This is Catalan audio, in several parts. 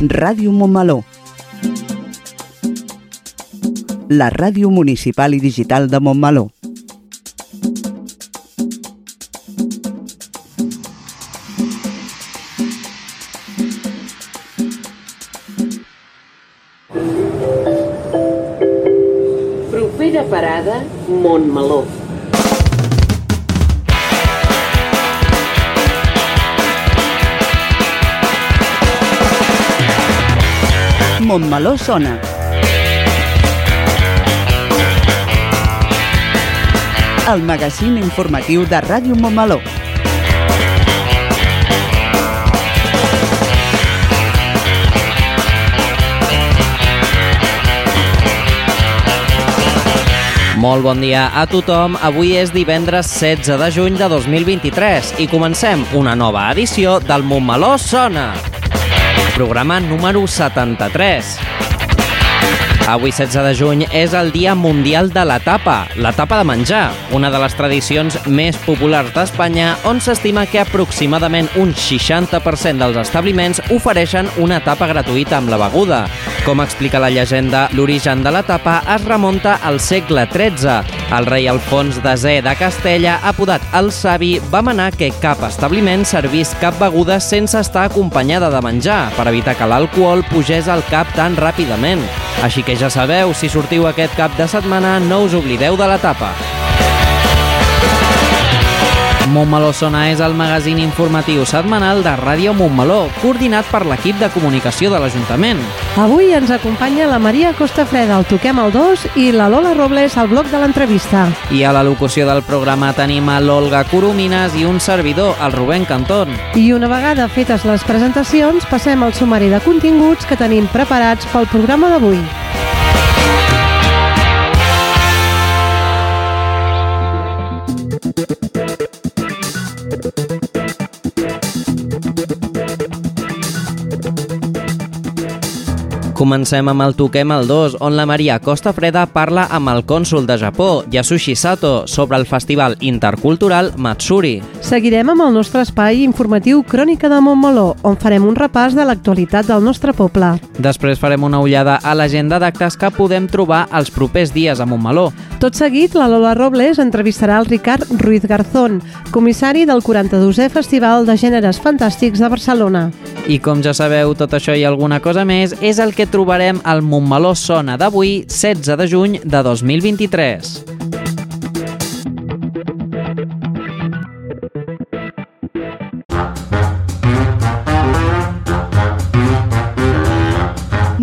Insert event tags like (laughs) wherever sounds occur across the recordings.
Ràdio Montmeló. La ràdio municipal i digital de Montmeló. Montmeló sona. El magazín informatiu de Ràdio Montmeló. Molt bon dia a tothom. Avui és divendres 16 de juny de 2023 i comencem una nova edició del Montmeló Sona. Programa número 73. Avui, 16 de juny, és el Dia Mundial de la Tapa, la tapa de menjar, una de les tradicions més populars d'Espanya, on s'estima que aproximadament un 60% dels establiments ofereixen una tapa gratuïta amb la beguda. Com explica la llegenda, l'origen de la tapa es remunta al segle XIII. El rei Alfons X de Castella, apodat el Savi, va manar que cap establiment servís cap beguda sense estar acompanyada de menjar, per evitar que l'alcohol pugés al cap tan ràpidament. Així que ja sabeu, si sortiu aquest cap de setmana, no us oblideu de la tapa. Montmeló Sona és el magazín informatiu setmanal de Ràdio Montmeló, coordinat per l'equip de comunicació de l'Ajuntament. Avui ens acompanya la Maria Costafreda, el Toquem el 2, i la Lola Robles, al bloc de l'entrevista. I a la locució del programa tenim a l'Olga Coromines i un servidor, el Rubén Cantón. I una vegada fetes les presentacions, passem al sumari de continguts que tenim preparats pel programa d'avui. Comencem amb el Toquem el 2, on la Maria Costa Freda parla amb el cònsul de Japó, Yasushi Sato, sobre el festival intercultural Matsuri. Seguirem amb el nostre espai informatiu Crònica de Montmeló, on farem un repàs de l'actualitat del nostre poble. Després farem una ullada a l'agenda d'actes que podem trobar els propers dies a Montmeló. Tot seguit, la Lola Robles entrevistarà el Ricard Ruiz Garzón, comissari del 42è Festival de Gèneres Fantàstics de Barcelona. I com ja sabeu, tot això i alguna cosa més és el que trobarem al Montmeló Sona d'avui, 16 de juny de 2023.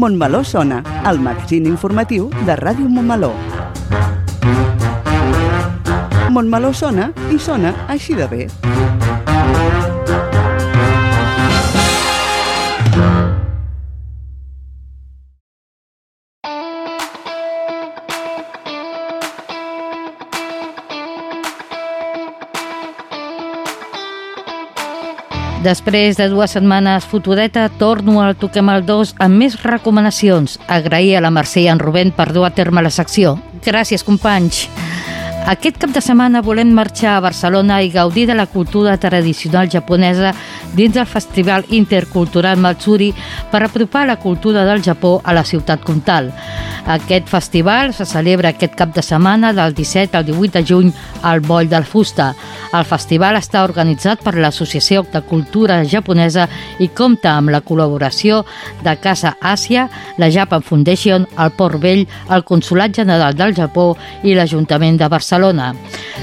Montmeló sona, el magazín informatiu de Ràdio Montmeló. Montmeló sona i sona així de bé. Després de dues setmanes fotudeta, torno al Toquem el 2 amb més recomanacions. Agrair a la Mercè i en Rubén per dur a terme la secció. Gràcies, companys. Aquest cap de setmana volem marxar a Barcelona i gaudir de la cultura tradicional japonesa dins del Festival Intercultural Matsuri per apropar la cultura del Japó a la ciutat comtal. Aquest festival se celebra aquest cap de setmana del 17 al 18 de juny al Boll del Fusta. El festival està organitzat per l'Associació de Cultura Japonesa i compta amb la col·laboració de Casa Àsia, la Japan Foundation, el Port Vell, el Consolat General del Japó i l'Ajuntament de Barcelona.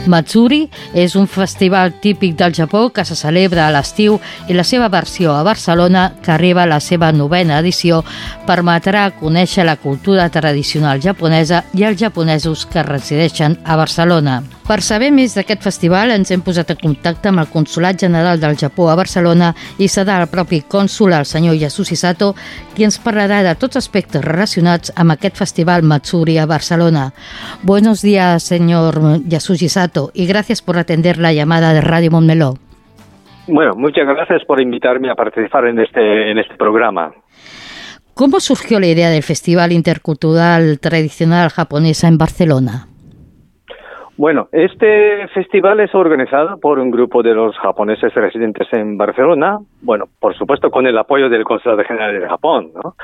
Matsuri és un festival típic del Japó que se celebra a l'estiu i la seva versió a Barcelona, que arriba a la seva novena edició, permetrà conèixer la cultura tradicional japonesa i els japonesos que resideixen a Barcelona. Per saber més d'aquest festival ens hem posat en contacte amb el Consolat General del Japó a Barcelona i serà el propi cònsul, el senyor Yasushi Sato, qui ens parlarà de tots aspectes relacionats amb aquest festival Matsuri a Barcelona. Buenos días, señor Yasushi Sato, y gracias por atender la llamada de Radio Montmeló. Bueno, muchas gracias por invitarme a participar en este, en este programa. ¿Cómo surgió la idea del Festival Intercultural Tradicional Japonesa en Barcelona? Bueno, este festival es organizado por un grupo de los japoneses residentes en Barcelona, bueno, por supuesto con el apoyo del Consulado General de Japón, ¿no?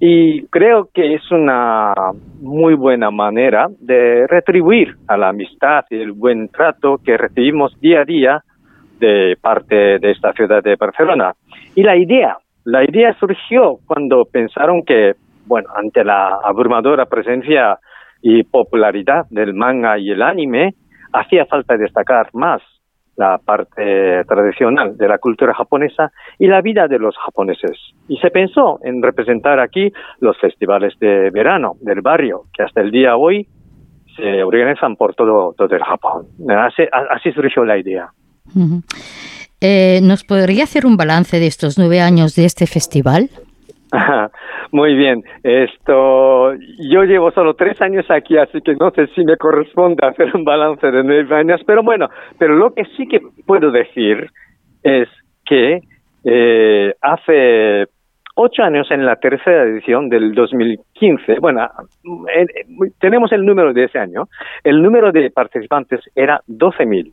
Y creo que es una muy buena manera de retribuir a la amistad y el buen trato que recibimos día a día de parte de esta ciudad de Barcelona. Y la idea, la idea surgió cuando pensaron que, bueno, ante la abrumadora presencia y popularidad del manga y el anime, hacía falta destacar más la parte tradicional de la cultura japonesa y la vida de los japoneses. Y se pensó en representar aquí los festivales de verano del barrio, que hasta el día hoy se organizan por todo, todo el Japón. Así, así surgió la idea. eh, ¿Nos podría hacer un balance de estos nueve años de este festival? (laughs) Muy bien, esto, yo llevo solo tres años aquí, así que no sé si me corresponde hacer un balance de nueve años, pero bueno, pero lo que sí que puedo decir es que eh, hace ocho años en la tercera edición del 2015, bueno, eh, tenemos el número de ese año, el número de participantes era 12.000.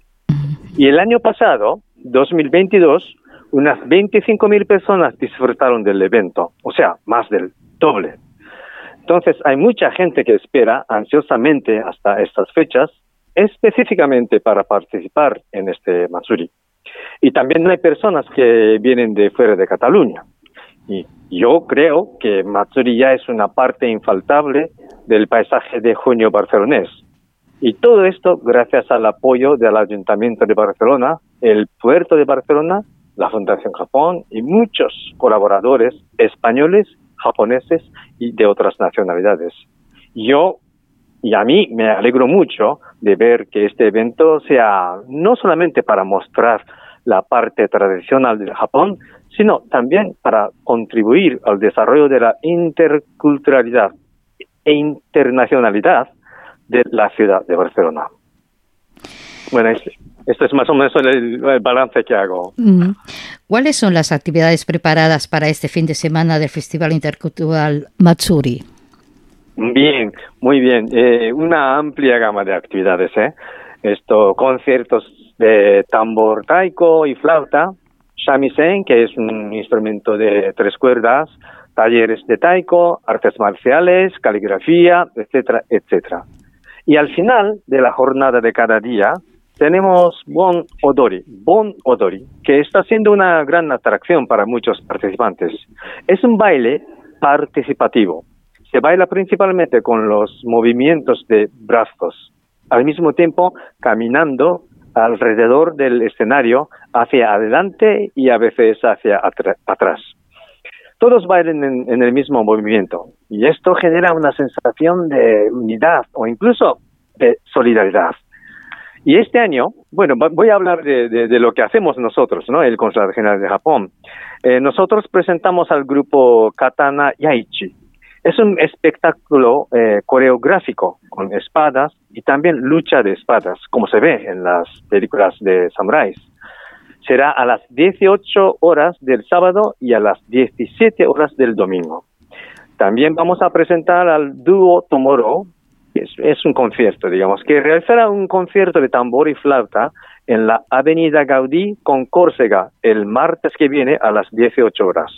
Y el año pasado, 2022, unas 25.000 personas disfrutaron del evento, o sea, más del doble. Entonces, hay mucha gente que espera ansiosamente hasta estas fechas, específicamente para participar en este Matsuri. Y también hay personas que vienen de fuera de Cataluña. Y yo creo que Matsuri ya es una parte infaltable del paisaje de junio barcelonés. Y todo esto gracias al apoyo del Ayuntamiento de Barcelona, el Puerto de Barcelona la Fundación Japón y muchos colaboradores españoles, japoneses y de otras nacionalidades. Yo y a mí me alegro mucho de ver que este evento sea no solamente para mostrar la parte tradicional del Japón, sino también para contribuir al desarrollo de la interculturalidad e internacionalidad de la ciudad de Barcelona. Bueno, esto es más o menos el, balance que hago. ¿Cuáles son las actividades preparadas para este fin de semana del Festival Intercultural Matsuri? Bien, muy bien. Eh, una amplia gama de actividades. ¿eh? Esto, conciertos de tambor taiko y flauta, shamisen, que es un instrumento de tres cuerdas, talleres de taiko, artes marciales, caligrafía, etcétera, etcétera. Y al final de la jornada de cada día, tenemos Bon Odori, Bon Odori, que está siendo una gran atracción para muchos participantes. Es un baile participativo. Se baila principalmente con los movimientos de brazos, al mismo tiempo caminando alrededor del escenario hacia adelante y a veces hacia atrás. Todos bailan en el mismo movimiento y esto genera una sensación de unidad o incluso de solidaridad. Y este año, bueno, voy a hablar de, lo que hacemos nosotros, ¿no? El Consulado General de Japón. Eh, nosotros presentamos al grupo Katana Yaichi. Es un espectáculo eh, coreográfico con espadas y también lucha de espadas, como se ve en las películas de samuráis. Será a las 18 horas del sábado y a las 17 horas del domingo. También vamos a presentar al dúo Tomoro, es, un concierto, digamos, que realizará un concierto de tambor y flauta en la Avenida Gaudí con Córcega el martes que viene a las 18 horas,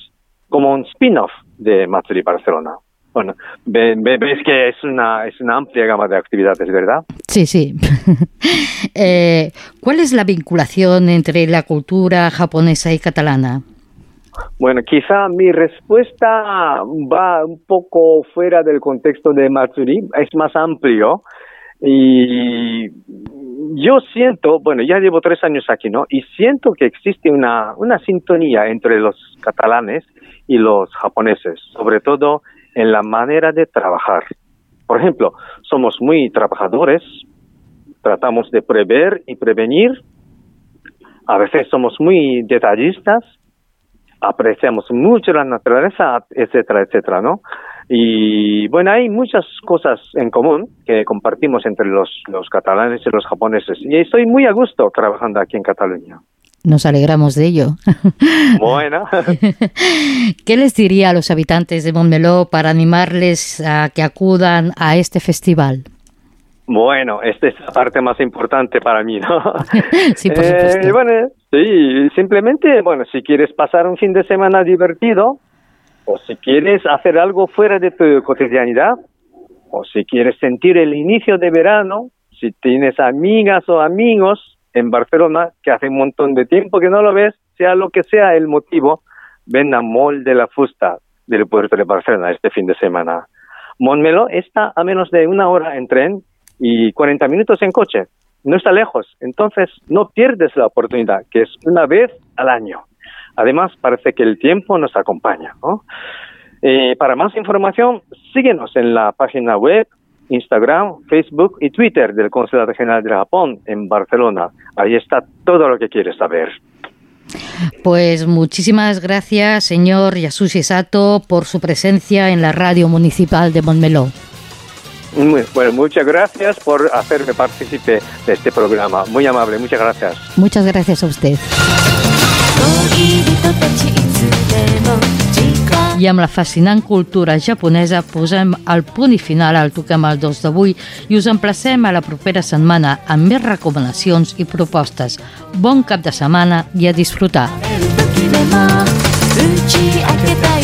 como un spin-off de Matsuri Barcelona. Bueno, ves que es una, es una amplia gama de actividades, ¿verdad? Sí, sí. (laughs) Eh, ¿Cuál es la vinculación entre la cultura japonesa y catalana? Bueno, quizá mi respuesta va un poco fuera del contexto de Matsuri, es más amplio. Y yo siento, bueno, ya llevo tres años aquí, ¿no? Y siento que existe una, una sintonía entre los catalanes y los japoneses, sobre todo en la manera de trabajar. Por ejemplo, somos muy trabajadores, tratamos de prever y prevenir, a veces somos muy detallistas apreciamos mucho la naturaleza, etcétera, etcétera, ¿no? Y bueno, hay muchas cosas en común que compartimos entre los, los catalanes y los japoneses. Y estoy muy a gusto trabajando aquí en Cataluña. Nos alegramos de ello. (laughs) Bueno. (laughs) ¿Qué les diría a los habitantes de Montmeló para animarles a que acudan a este festival? Bueno, esta es la parte más importante para mí, ¿no? (laughs) sí, por Eh, supuesto. bueno, sí, simplemente, bueno, si quieres pasar un fin de semana divertido, o si quieres hacer algo fuera de tu cotidianidad, o si quieres sentir el inicio de verano, si tienes amigas o amigos en Barcelona que hace un montón de tiempo que no lo ves, sea lo que sea el motivo, ven a Mall de la Fusta del puerto de Barcelona este fin de semana. Montmeló está a menos de una hora en tren y 40 minutos en coche. No está lejos, entonces no pierdes la oportunidad, que es una vez al año. Además, parece que el tiempo nos acompaña. ¿no? Eh, para más información, síguenos en la página web, Instagram, Facebook y Twitter del Consulado General de Japón en Barcelona. Ahí está todo lo que quieres saber. Pues muchísimas gracias, señor Yasushi Sato, por su presencia en la radio municipal de Montmeló. Muy- bueno, muchas gracias por hacerme partícipe de este programa. Muy amable, muchas gracias. Muchas gracias a usted. 恋人たちいつでも時間 I amb la fascinant cultura japonesa posem el punt i final al Toquem el 2 d'avui i us emplacem a la propera setmana amb més recomanacions i propostes. Bon cap de setmana i a disfrutar. 時でも打ち明けたい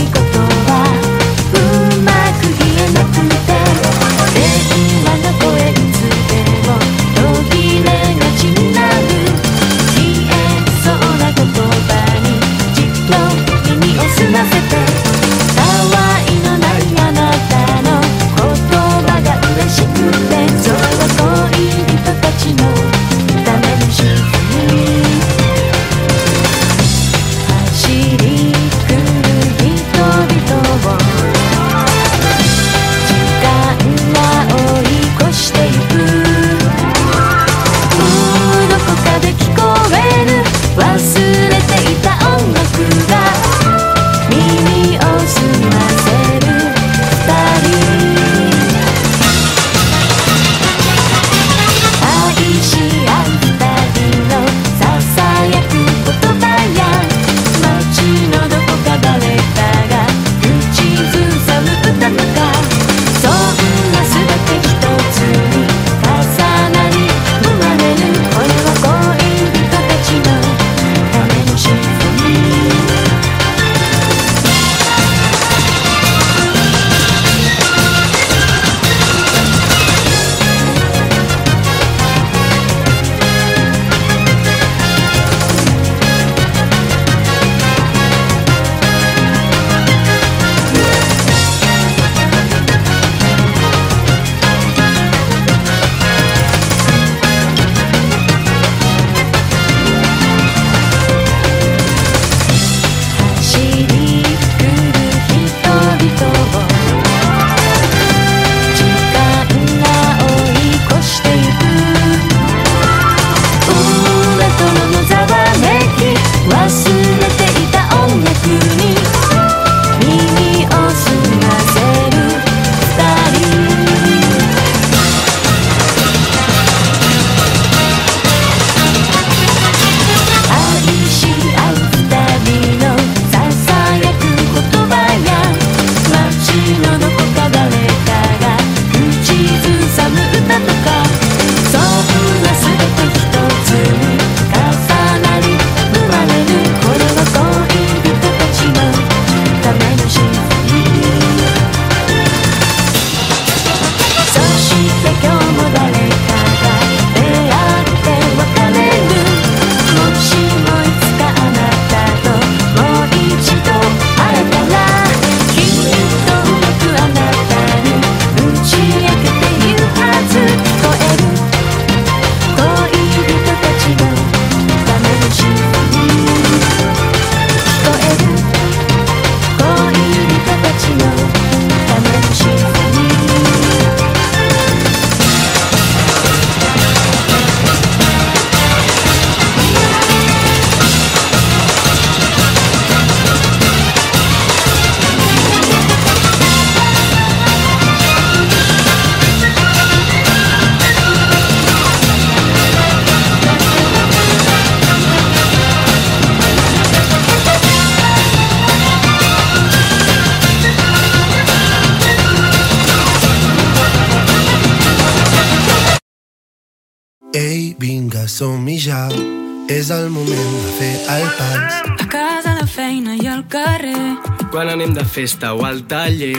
Festa o al taller.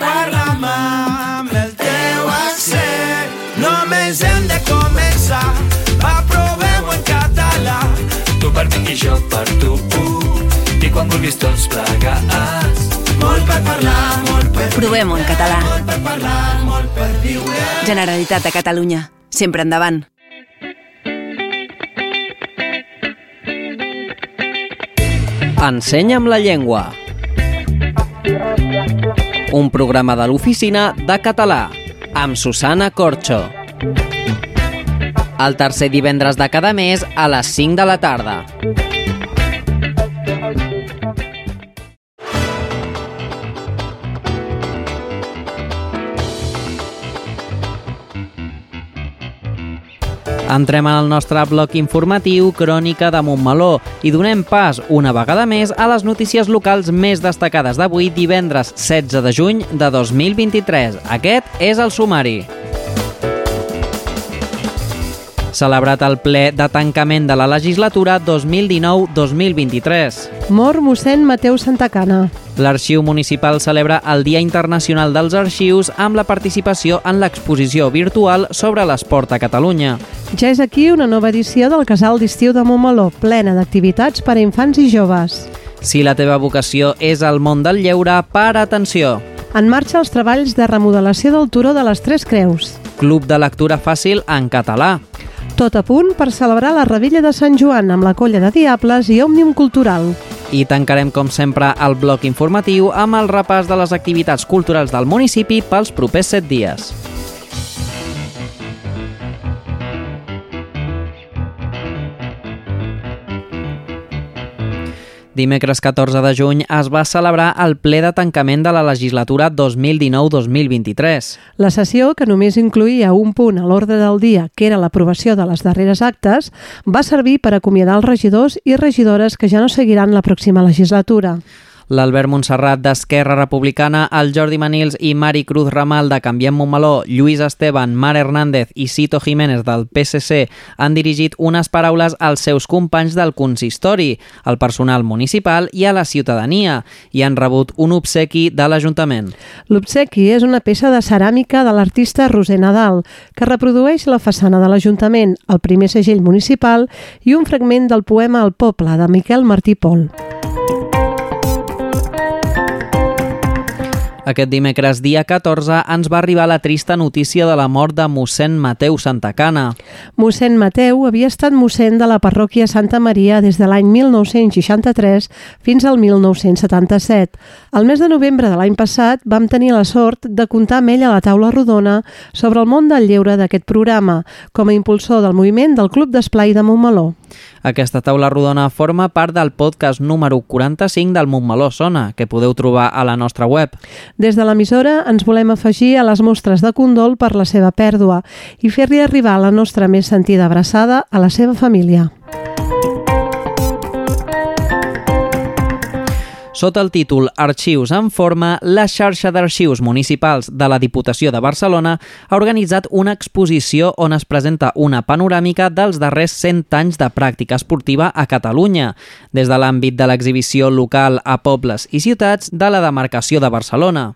Parla'm amb el teu accent. Només hem de començar. Va, provem-ho en català. Tu per mi i jo per tu. I quan vulguis tots plegats. Molt per parlar, molt per Provem-ho en català. Molt per parlar, molt per viure. Generalitat de Catalunya. Sempre endavant. Ensenya'm la llengua. Un programa de l'oficina de català amb Susana Corxo. El tercer divendres de cada mes a les 5 de la tarda. Entrem en el nostre bloc informatiu Crònica de Montmeló i donem pas una vegada més a les notícies locals més destacades d'avui divendres 16 de juny de 2023. Aquest és el sumari. Celebrat el ple de tancament de la legislatura 2019-2023. Mor mossèn Mateu Santacana. L'Arxiu Municipal celebra el Dia Internacional dels Arxius amb la participació en l'exposició virtual sobre l'esport a Catalunya. Ja és aquí una nova edició del Casal d'Estiu de Montmeló, plena d'activitats per a infants i joves. Si la teva vocació és el món del lleure, para atenció. En marxa els treballs de remodelació del Turó de les Tres Creus. Club de lectura fàcil en català. Tot a punt per celebrar la Revilla de Sant Joan amb la colla de Diables i Òmnium Cultural. I tancarem, com sempre, el bloc informatiu amb el repàs de les activitats culturals del municipi pels propers set dies. Dimecres 14 de juny es va celebrar el ple de tancament de la legislatura 2019-2023. La sessió, que només incluïa un punt a l'ordre del dia, que era l'aprovació de les darreres actes, va servir per acomiadar els regidors i regidores que ja no seguiran la pròxima legislatura. l'Albert Montserrat d'Esquerra Republicana, el Jordi Manils i Mari Cruz Ramal de Canviem Montmeló, Lluís Esteban, Mar Hernández i Cito Jiménez del PSC han dirigit unes paraules als seus companys del consistori, al personal municipal i a la ciutadania, i han rebut un obsequi de l'Ajuntament. L'obsequi és una peça de ceràmica de l'artista Roser Nadal, que reprodueix la façana de l'Ajuntament, el primer segell municipal i un fragment del poema El poble, de Miquel Martí Pol. Aquest dimecres, dia 14, ens va arribar la trista notícia de la mort de mossèn Mateu Santacana. Mossèn Mateu havia estat mossèn de la parròquia Santa Maria des de l'any 1963 fins al 1977. Al mes de novembre de l'any passat vam tenir la sort de comptar amb ell a la taula rodona sobre el món del lleure d'aquest programa, com a impulsor del moviment del Club d'Esplai de Montmeló. Aquesta taula rodona forma part del podcast número 45 del Montmeló Sona, que podeu trobar a la nostra web. Des de l'emissora ens volem afegir a les mostres de condol per la seva pèrdua i fer-li arribar la nostra més sentida abraçada a la seva família. Sota el títol Arxius en forma, la xarxa d'arxius municipals de la Diputació de Barcelona ha organitzat una exposició on es presenta una panoràmica dels darrers 100 anys de pràctica esportiva a Catalunya, des de l'àmbit de l'exhibició local a pobles i ciutats de la demarcació de Barcelona.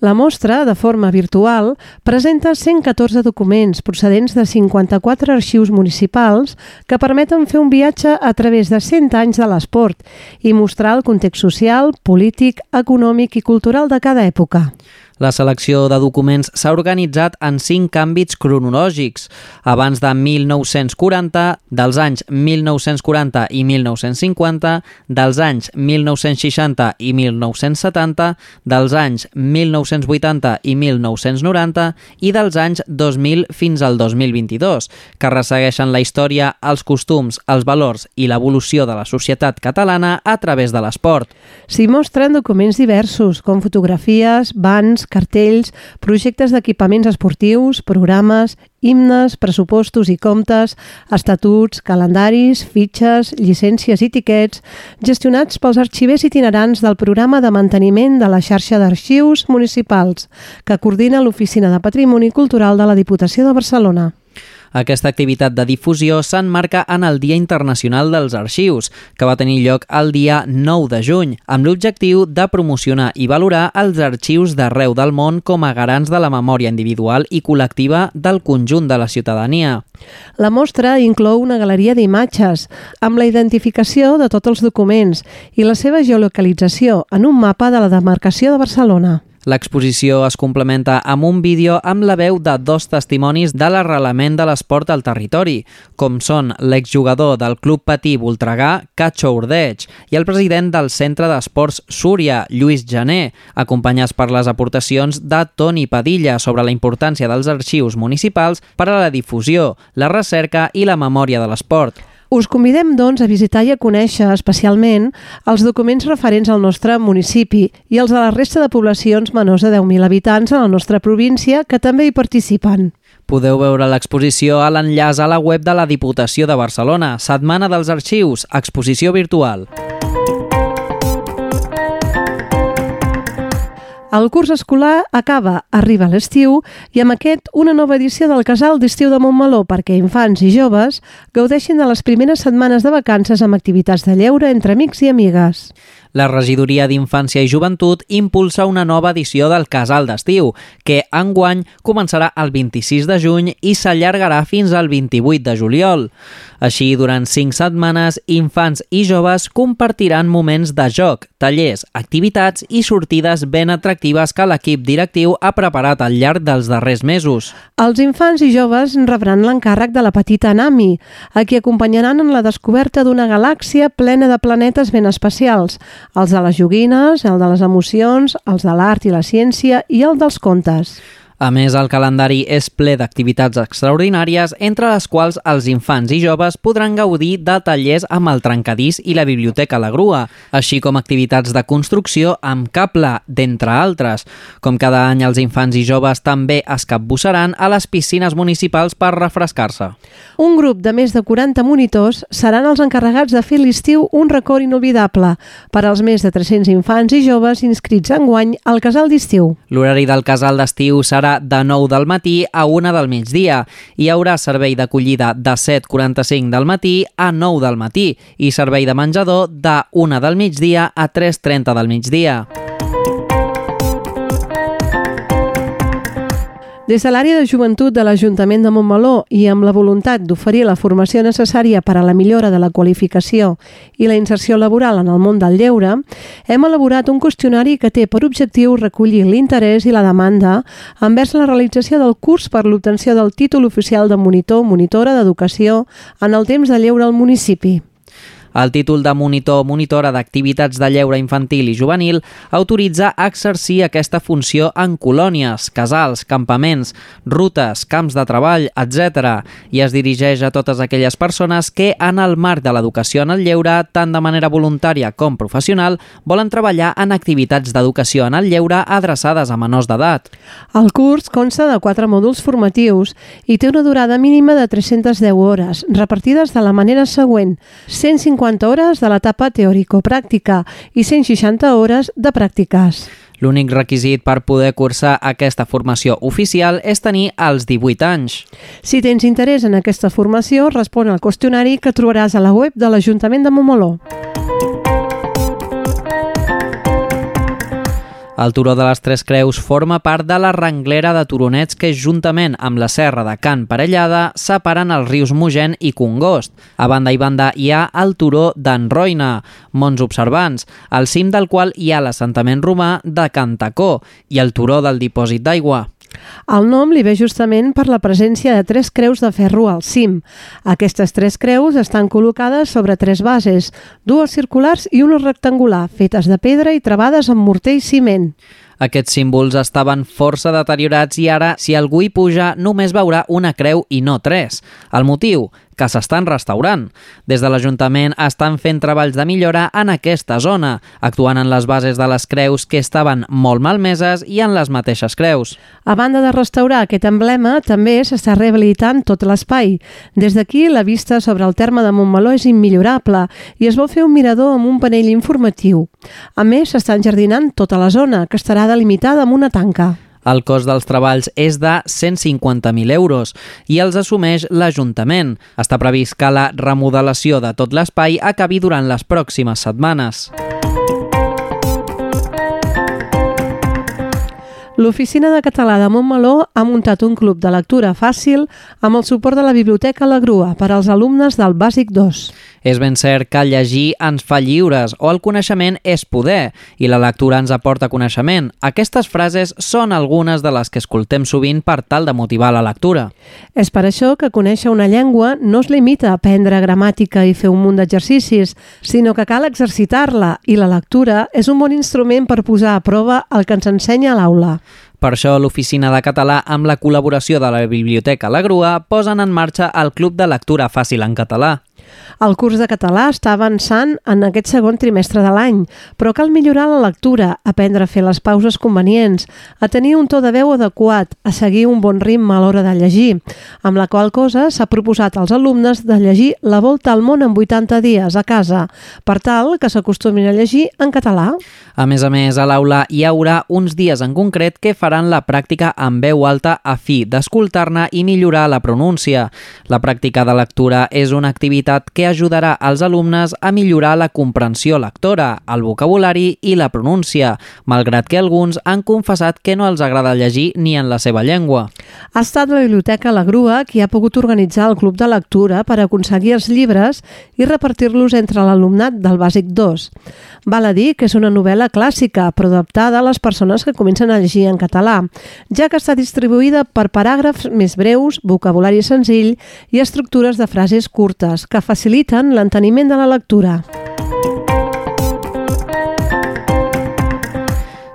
La mostra, de forma virtual, presenta 114 documents procedents de 54 arxius municipals que permeten fer un viatge a través de 100 anys de l'esport i mostrar el context social, polític, econòmic i cultural de cada època. La selecció de documents s'ha organitzat en cinc àmbits cronològics. Abans de 1940, dels anys 1940 i 1950, dels anys 1960 i 1970, dels anys 1980 i 1990 i dels anys 2000 fins al 2022, que ressegueixen la història, els costums, els valors i l'evolució de la societat catalana a través de l'esport. S'hi mostren documents diversos, com fotografies, bans, cartells, projectes d'equipaments esportius, programes, himnes, pressupostos i comptes, estatuts, calendaris, fitxes, llicències i tiquets, gestionats pels arxivers itinerants del programa de manteniment de la xarxa d'arxius municipals, que coordina l'Oficina de Patrimoni Cultural de la Diputació de Barcelona. Aquesta activitat de difusió s'enmarca en el Dia Internacional dels Arxius, que va tenir lloc el dia 9 de juny, amb l'objectiu de promocionar i valorar els arxius d'arreu del món com a garants de la memòria individual i col·lectiva del conjunt de la ciutadania. La mostra inclou una galeria d'imatges amb la identificació de tots els documents i la seva geolocalització en un mapa de la demarcació de Barcelona. L'exposició es complementa amb un vídeo amb la veu de dos testimonis de l'arrelament de l'esport al territori, com són l'exjugador del Club Patí Voltregà, Cacho Ordeig, i el president del Centre d'Esports Súria, Lluís Jané, acompanyats per les aportacions de Toni Padilla sobre la importància dels arxius municipals per a la difusió, la recerca i la memòria de l'esport. Us convidem, doncs, a visitar i a conèixer especialment els documents referents al nostre municipi i els de la resta de poblacions menors de 10.000 habitants a la nostra província que també hi participen. Podeu veure l'exposició a l'enllaç a la web de la Diputació de Barcelona, Setmana dels Arxius, exposició virtual. El curs escolar acaba, arriba l'estiu i amb aquest una nova edició del Casal d'Estiu de Montmeló perquè infants i joves gaudeixin de les primeres setmanes de vacances amb activitats de lleure entre amics i amigues. La Regidoria d'Infància i Joventut impulsa una nova edició del Casal d'Estiu, que enguany començarà el 26 de juny i s'allargarà fins al 28 de juliol. Així, durant cinc setmanes, infants i joves compartiran moments de joc, tallers, activitats i sortides ben atractives que l'equip directiu ha preparat al llarg dels darrers mesos. Els infants i joves rebran l'encàrrec de la petita Nami, a qui acompanyaran en la descoberta d'una galàxia plena de planetes ben especials, els de les joguines, el de les emocions, els de l'art i la ciència i el dels contes. A més, el calendari és ple d'activitats extraordinàries, entre les quals els infants i joves podran gaudir de tallers amb el trencadís i la biblioteca La Grua, així com activitats de construcció amb cable, d'entre altres. Com cada any, els infants i joves també es capbussaran a les piscines municipals per refrescar-se. Un grup de més de 40 monitors seran els encarregats de fer l'estiu un record inolvidable per als més de 300 infants i joves inscrits enguany al casal d'estiu. L'horari del casal d'estiu serà de 9 del matí a 1 del migdia. Hi haurà servei d'acollida de 7.45 del matí a 9 del matí i servei de menjador de 1 del migdia a 3.30 del migdia. Des de l'àrea de joventut de l'Ajuntament de Montmeló i amb la voluntat d'oferir la formació necessària per a la millora de la qualificació i la inserció laboral en el món del lleure, hem elaborat un qüestionari que té per objectiu recollir l'interès i la demanda envers la realització del curs per l'obtenció del títol oficial de monitor o monitora d'educació en el temps de lleure al municipi. El títol de monitor o monitora d'activitats de lleure infantil i juvenil autoritza exercir aquesta funció en colònies, casals, campaments, rutes, camps de treball, etc. i es dirigeix a totes aquelles persones que, en el marc de l'educació en el lleure, tant de manera voluntària com professional, volen treballar en activitats d'educació en el lleure adreçades a menors d'edat. El curs consta de quatre mòduls formatius i té una durada mínima de 310 hores, repartides de la manera següent. 150 hores de l'etapa teòrico-pràctica i 160 hores de pràctiques. L'únic requisit per poder cursar aquesta formació oficial és tenir els 18 anys. Si tens interès en aquesta formació, respon al qüestionari que trobaràs a la web de l'Ajuntament de Montmeló. El Turó de les Tres Creus forma part de la renglera de turonets que, juntament amb la serra de Can Parellada, separen els rius Mogent i Congost. A banda i banda hi ha el Turó d'en Roina, Mons Observants, al cim del qual hi ha l'assentament romà de Cantacó i el Turó del Dipòsit d'Aigua. El nom li ve justament per la presència de tres creus de ferro al cim. Aquestes tres creus estan col·locades sobre tres bases, dues circulars i una rectangular, fetes de pedra i travades amb morter i ciment. Aquests símbols estaven força deteriorats i ara, si algú hi puja, només veurà una creu i no tres. El motiu? Que s'estan restaurant. Des de l'Ajuntament estan fent treballs de millora en aquesta zona, actuant en les bases de les creus que estaven molt malmeses i en les mateixes creus. A banda de restaurar aquest emblema, també s'està rehabilitant tot l'espai. Des d'aquí, la vista sobre el terme de Montmeló és immillorable i es vol fer un mirador amb un panell informatiu. A més, s'està enjardinant tota la zona, que estarà delimitada amb una tanca. El cost dels treballs és de 150.000 euros i els assumeix l'Ajuntament. Està previst que la remodelació de tot l'espai acabi durant les pròximes setmanes. L'Oficina de Català de Montmeló ha muntat un club de lectura fàcil amb el suport de la Biblioteca La Grua per als alumnes del Bàsic 2. És ben cert que llegir ens fa lliures o el coneixement és poder i la lectura ens aporta coneixement. Aquestes frases són algunes de les que escoltem sovint per tal de motivar la lectura. És per això que conèixer una llengua no es limita a aprendre gramàtica i fer un munt d'exercicis, sinó que cal exercitar-la i la lectura és un bon instrument per posar a prova el que ens ensenya a l'aula. Per això, l'Oficina de Català, amb la col·laboració de la Biblioteca La Grua, posen en marxa el Club de Lectura Fàcil en Català. El curs de català està avançant en aquest segon trimestre de l'any, però cal millorar la lectura, aprendre a fer les pauses convenients, a tenir un to de veu adequat, a seguir un bon ritme a l'hora de llegir, amb la qual cosa s'ha proposat als alumnes de llegir La volta al món en 80 dies a casa, per tal que s'acostumin a llegir en català. A més a més, a l'aula hi haurà uns dies en concret que faran la pràctica amb veu alta a fi d'escoltar-ne i millorar la pronúncia. La pràctica de lectura és una activitat que ajudarà als alumnes a millorar la comprensió lectora, el vocabulari i la pronúncia, malgrat que alguns han confessat que no els agrada llegir ni en la seva llengua. Ha estat la Biblioteca La Grua qui ha pogut organitzar el club de lectura per aconseguir els llibres i repartir-los entre l'alumnat del Bàsic 2. Val a dir que és una novel·la clàssica, però adaptada a les persones que comencen a llegir en català, ja que està distribuïda per paràgrafs més breus, vocabulari senzill i estructures de frases curtes que faciliten l'enteniment de la lectura.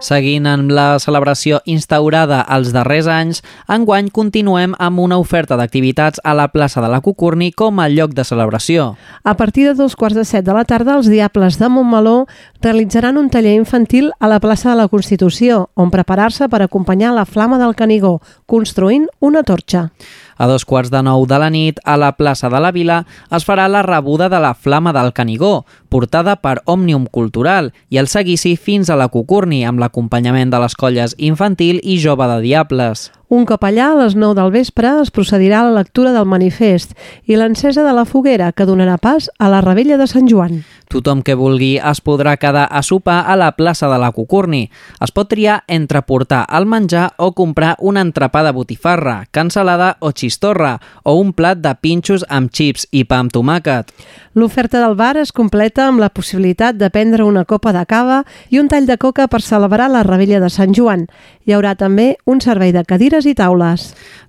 Seguint amb la celebració instaurada als darrers anys, enguany continuem amb una oferta d'activitats a la plaça de la Cucurni com a lloc de celebració. A partir de dos quarts de set de la tarda, els Diables de Montmeló realitzaran un taller infantil a la plaça de la Constitució, on preparar-se per acompanyar la flama del Canigó, construint una torxa. A dos quarts de nou de la nit, a la plaça de la Vila, es farà la rebuda de la Flama del Canigó, portada per Òmnium Cultural, i el seguici fins a la Cucurni, amb l'acompanyament de les colles infantil i jove de Diables. Un cop allà, a les 9 del vespre, es procedirà a la lectura del manifest i l'encesa de la foguera, que donarà pas a la rebella de Sant Joan. Tothom que vulgui es podrà quedar a sopar a la plaça de la Cucurni. Es pot triar entre portar el menjar o comprar un entrepà de botifarra, cansalada o xistorra, o un plat de pinxos amb xips i pa amb tomàquet. L'oferta del bar es completa amb la possibilitat de prendre una copa de cava i un tall de coca per celebrar la rebella de Sant Joan. Hi haurà també un servei de cadires i taules.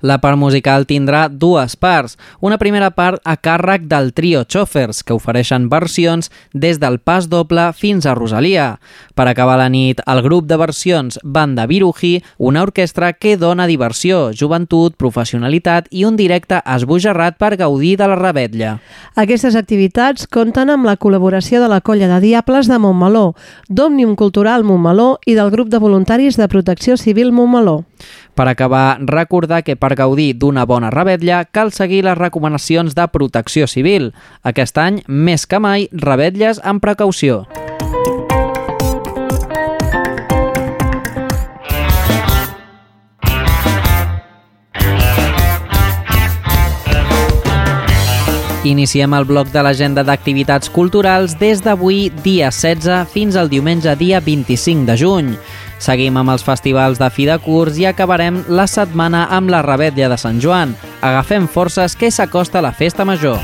La part musical tindrà dues parts. Una primera part a càrrec del trio Chauffeurs, que ofereixen versions des del pas doble fins a Rosalia. Per acabar la nit, el grup de versions Banda Viruji, una orquestra que dona diversió, joventut, professionalitat i un directe esbojarrat per gaudir de la rebetlla. Aquestes activitats compten amb la col·laboració de la colla de Diables de Montmeló, d'Òmnium Cultural Montmeló i del grup de voluntaris de Protecció Civil Montmeló. Per acabar, recordar que per gaudir d'una bona rebetlla cal seguir les recomanacions de protecció civil. Aquest any, més que mai, rebetlles amb precaució. Iniciem el bloc de l'agenda d'activitats culturals des d'avui, dia 16, fins al diumenge, dia 25 de juny. Seguim amb els festivals de fi de curs i acabarem la setmana amb la rebetlla de Sant Joan. Agafem forces que s'acosta la festa major.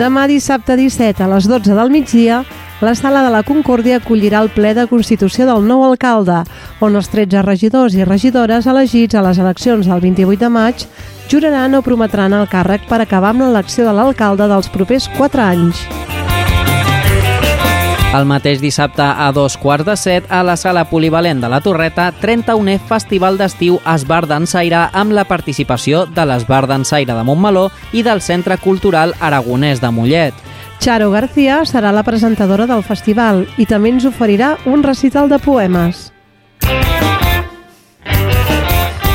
Demà dissabte 17 a les 12 del migdia, la Sala de la Concòrdia acollirà el ple de constitució del nou alcalde, on els 13 regidors i regidores elegits a les eleccions del 28 de maig juraran o prometran el càrrec per acabar amb l'elecció de l'alcalde dels propers 4 anys. El mateix dissabte a dos quarts de set a la sala polivalent de la Torreta, 31è Festival d'Estiu Esbar d'Ensaire amb la participació de l'Esbar d'Ensaire de Montmeló i del Centre Cultural Aragonès de Mollet. Charo García serà la presentadora del festival i també ens oferirà un recital de poemes.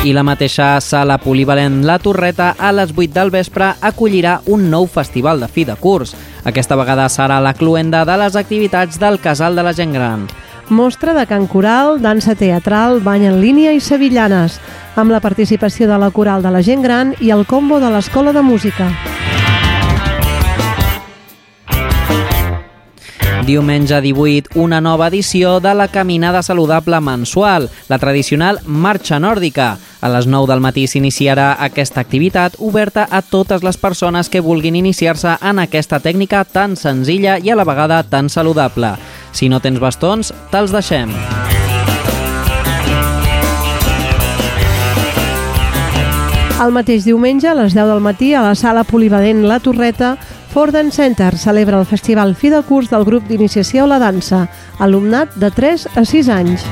I la mateixa sala polivalent La Torreta a les 8 del vespre acollirà un nou festival de fi de curs. Aquesta vegada serà la cluenda de les activitats del Casal de la Gent Gran. Mostra de cant coral, dansa teatral, bany en línia i sevillanes, amb la participació de la coral de la gent gran i el combo de l'Escola de Música. Diumenge 18, una nova edició de la Caminada Saludable mensual, la tradicional Marxa Nòrdica. A les 9 del matí s'iniciarà aquesta activitat oberta a totes les persones que vulguin iniciar-se en aquesta tècnica tan senzilla i a la vegada tan saludable. Si no tens bastons, te'ls deixem. El mateix diumenge, a les 10 del matí, a la sala polivalent La Torreta, Forden Center celebra el festival fi de curs del grup d'iniciació a la dansa, alumnat de 3 a 6 anys.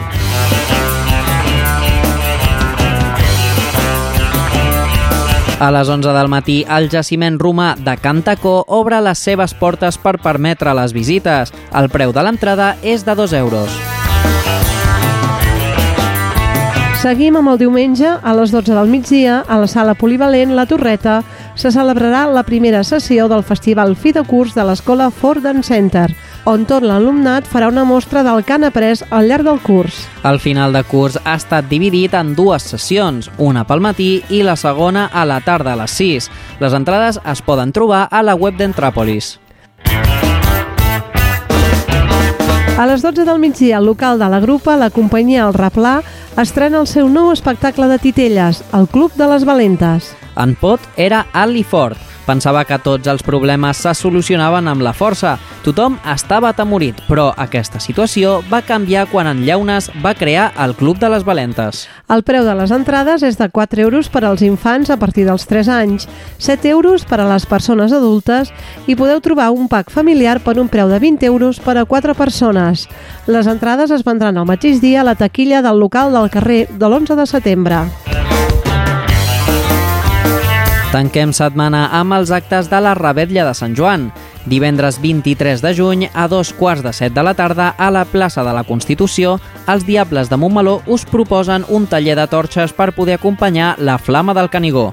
A les 11 del matí, el jaciment romà de Cantacó obre les seves portes per permetre les visites. El preu de l'entrada és de 2 euros. Seguim amb el diumenge, a les 12 del migdia, a la sala polivalent La Torreta, se celebrarà la primera sessió del Festival Fi de Curs de l'Escola Forden Center, on tot l'alumnat farà una mostra del que han après al llarg del curs. El final de curs ha estat dividit en dues sessions, una pel matí i la segona a la tarda a les 6. Les entrades es poden trobar a la web d'Entràpolis. A les 12 del migdia, al local de la grupa, la companyia El Replà estrena el seu nou espectacle de titelles, el Club de les Valentes. En Pot era alt i fort. Pensava que tots els problemes se solucionaven amb la força. Tothom estava atemorit, però aquesta situació va canviar quan en Llaunes va crear el Club de les Valentes. El preu de les entrades és de 4 euros per als infants a partir dels 3 anys, 7 euros per a les persones adultes i podeu trobar un pack familiar per un preu de 20 euros per a 4 persones. Les entrades es vendran el mateix dia a la taquilla del local del carrer de l'11 de setembre. Tanquem setmana amb els actes de la Rebetlla de Sant Joan. Divendres 23 de juny, a dos quarts de set de la tarda, a la plaça de la Constitució, els Diables de Montmeló us proposen un taller de torxes per poder acompanyar la Flama del Canigó.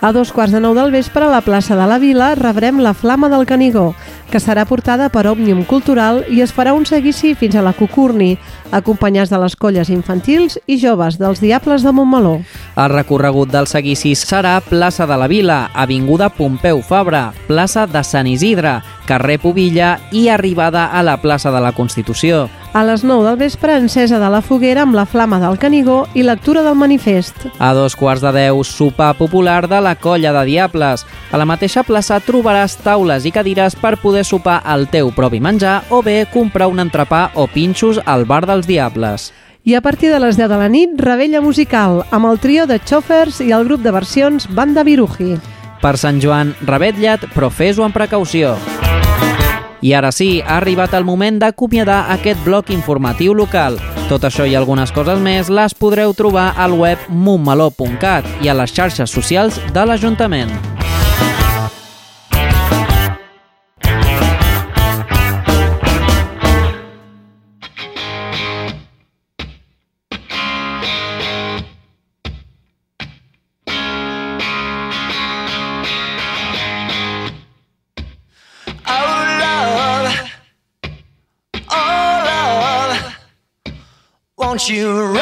A dos quarts de nou del vespre, a la plaça de la Vila, rebrem la Flama del Canigó, que serà portada per Òmnium Cultural i es farà un seguici fins a la Cucurni, acompanyats de les colles infantils i joves dels Diables de Montmeló. El recorregut del seguici serà plaça de la Vila, avinguda Pompeu Fabra, plaça de Sant Isidre, carrer Pobilla i arribada a la plaça de la Constitució. A les 9 del vespre, encesa de la foguera amb la flama del Canigó i lectura del manifest. A dos quarts de deu, sopar popular de la colla de Diables. A la mateixa plaça trobaràs taules i cadires per poder sopar el teu propi menjar o bé comprar un entrepà o pinxos al bar dels Diables. I a partir de les 10 de la nit, rebella musical, amb el trio de Chauffeurs i el grup de versions Banda Viruji. Per Sant Joan, revetlla't, però fes-ho amb precaució. I ara sí, ha arribat el moment d'acomiadar aquest bloc informatiu local. Tot això i algunes coses més les podreu trobar al web montmeló.cat i a les xarxes socials de l'Ajuntament. You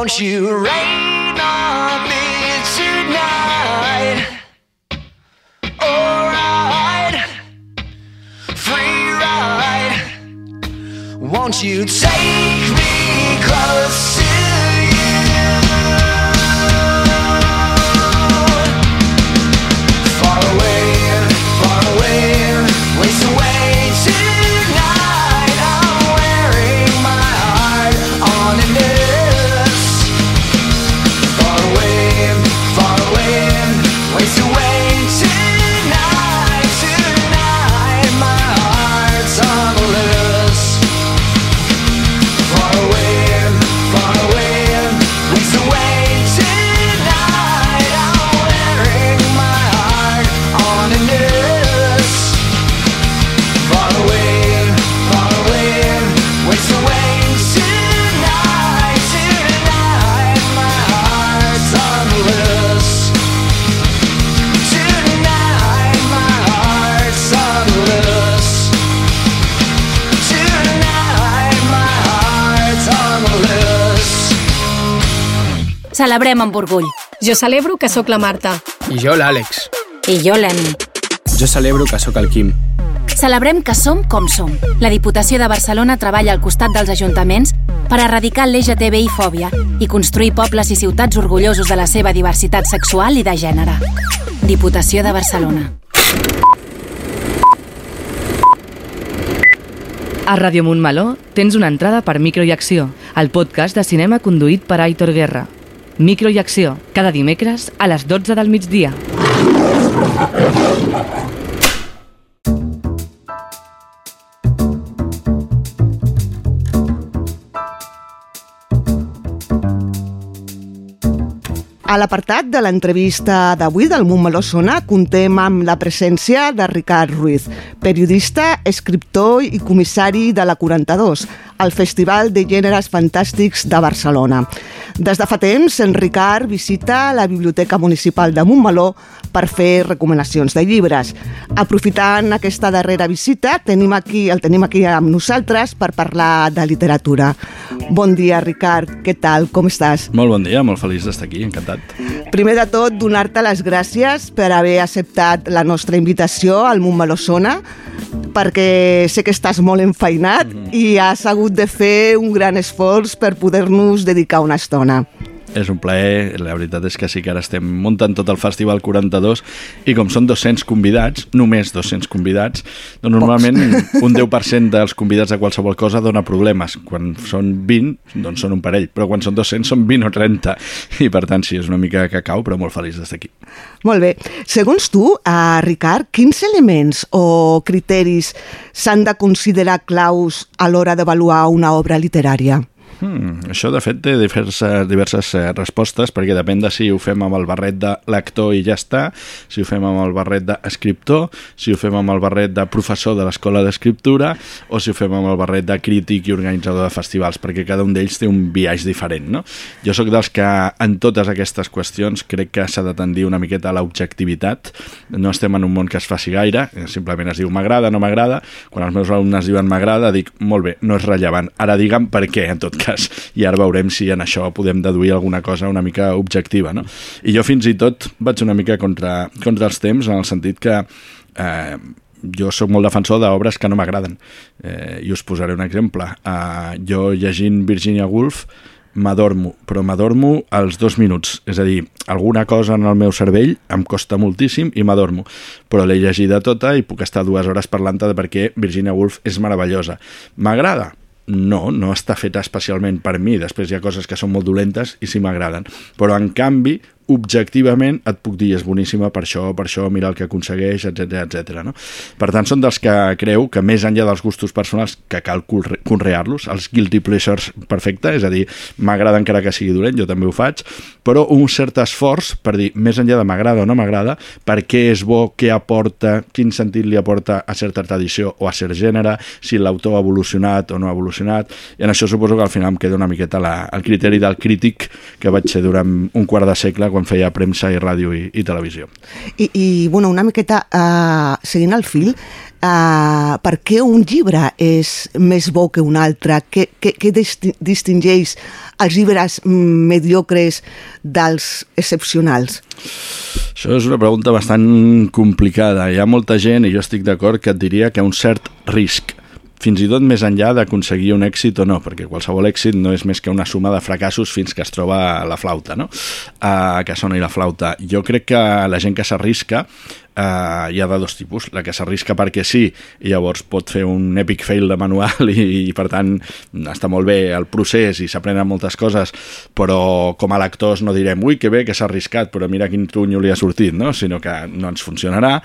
won't you rain on me tonight? Alright, free ride. Won't you take me close Celebrem amb orgull. Jo celebro que sóc la Marta. I jo l'Àlex. I jo l'Emi. Jo celebro que sóc el Quim. Celebrem que som com som. La Diputació de Barcelona treballa al costat dels ajuntaments per erradicar l'LGTBI-fòbia i construir pobles i ciutats orgullosos de la seva diversitat sexual i de gènere. Diputació de Barcelona. A Ràdio Montmeló tens una entrada per Micro i Acció, el podcast de cinema conduït per Aitor Guerra. Micro i Acció, cada dimecres a les 12 del migdia. A l'apartat de l'entrevista d'avui del Montmeló Sona contem amb la presència de Ricard Ruiz, periodista, escriptor i comissari de la 42, el Festival de Gèneres Fantàstics de Barcelona. Des de fa temps, en Ricard visita la Biblioteca Municipal de Montmeló per fer recomanacions de llibres. Aprofitant aquesta darrera visita, tenim aquí, el tenim aquí amb nosaltres per parlar de literatura. Bon dia, Ricard. Què tal? Com estàs? Molt bon dia, molt feliç d'estar aquí, encantat. Primer de tot, donar-te les gràcies per haver acceptat la nostra invitació al Montmeló Sona, perquè sé que estàs molt enfeinat mm -hmm. i has hagut de fer un gran esforç per poder-nos dedicar una estona. És un plaer, la veritat és que sí que ara estem muntant tot el Festival 42 i com són 200 convidats, només 200 convidats, doncs normalment un 10% dels convidats de qualsevol cosa dona problemes. Quan són 20, doncs són un parell, però quan són 200 són 20 o 30 i per tant sí, és una mica cacau, però molt feliç d'estar aquí. Molt bé. Segons tu, eh, Ricard, quins elements o criteris s'han de considerar claus a l'hora d'avaluar una obra literària? Hmm, això, de fet, té diverses, diverses eh, respostes, perquè depèn de si ho fem amb el barret de lector i ja està, si ho fem amb el barret d'escriptor, si ho fem amb el barret de professor de l'escola d'escriptura, o si ho fem amb el barret de crític i organitzador de festivals, perquè cada un d'ells té un viatge diferent, no? Jo sóc dels que en totes aquestes qüestions crec que s'ha de tendir una miqueta a l'objectivitat. No estem en un món que es faci gaire, eh, simplement es diu m'agrada, no m'agrada. Quan els meus alumnes diuen m'agrada, dic, molt bé, no és rellevant. Ara digue'm per què, en tot cas cas i ara veurem si en això podem deduir alguna cosa una mica objectiva. No? I jo fins i tot vaig una mica contra, contra els temps en el sentit que eh, jo sóc molt defensor d'obres que no m'agraden. Eh, I us posaré un exemple. Eh, jo llegint Virginia Woolf m'adormo, però m'adormo als dos minuts. És a dir, alguna cosa en el meu cervell em costa moltíssim i m'adormo. Però l'he llegida tota i puc estar dues hores parlant-te de per què Virginia Woolf és meravellosa. M'agrada? No, no està feta especialment per mi. Després hi ha coses que són molt dolentes i sí m'agraden. Però, en canvi, objectivament et puc dir és boníssima per això, per això, mira el que aconsegueix, etc etc. no? Per tant, són dels que creu que més enllà dels gustos personals que cal conrear-los, els guilty pleasures perfecte, és a dir, m'agrada encara que sigui dolent, jo també ho faig, però un cert esforç per dir, més enllà de m'agrada o no m'agrada, per què és bo, què aporta, quin sentit li aporta a certa tradició o a cert gènere, si l'autor ha evolucionat o no ha evolucionat, i en això suposo que al final em queda una miqueta la, el criteri del crític que vaig ser durant un quart de segle quan feia premsa i ràdio i, i televisió. I, i bueno, una miqueta uh, seguint el fil, uh, per què un llibre és més bo que un altre? Què, què, què disti distingeix els llibres mediocres dels excepcionals? Això és una pregunta bastant complicada. Hi ha molta gent, i jo estic d'acord, que et diria que un cert risc fins i tot més enllà d'aconseguir un èxit o no, perquè qualsevol èxit no és més que una suma de fracassos fins que es troba la flauta, no? Uh, que sona i la flauta. Jo crec que la gent que s'arrisca uh, hi ha de dos tipus. La que s'arrisca perquè sí, i llavors pot fer un epic fail de manual i, i per tant està molt bé el procés i s'aprenen moltes coses, però com a lectors no direm ui, que bé que s'ha arriscat, però mira quin trunyo li ha sortit, no? sinó que no ens funcionarà.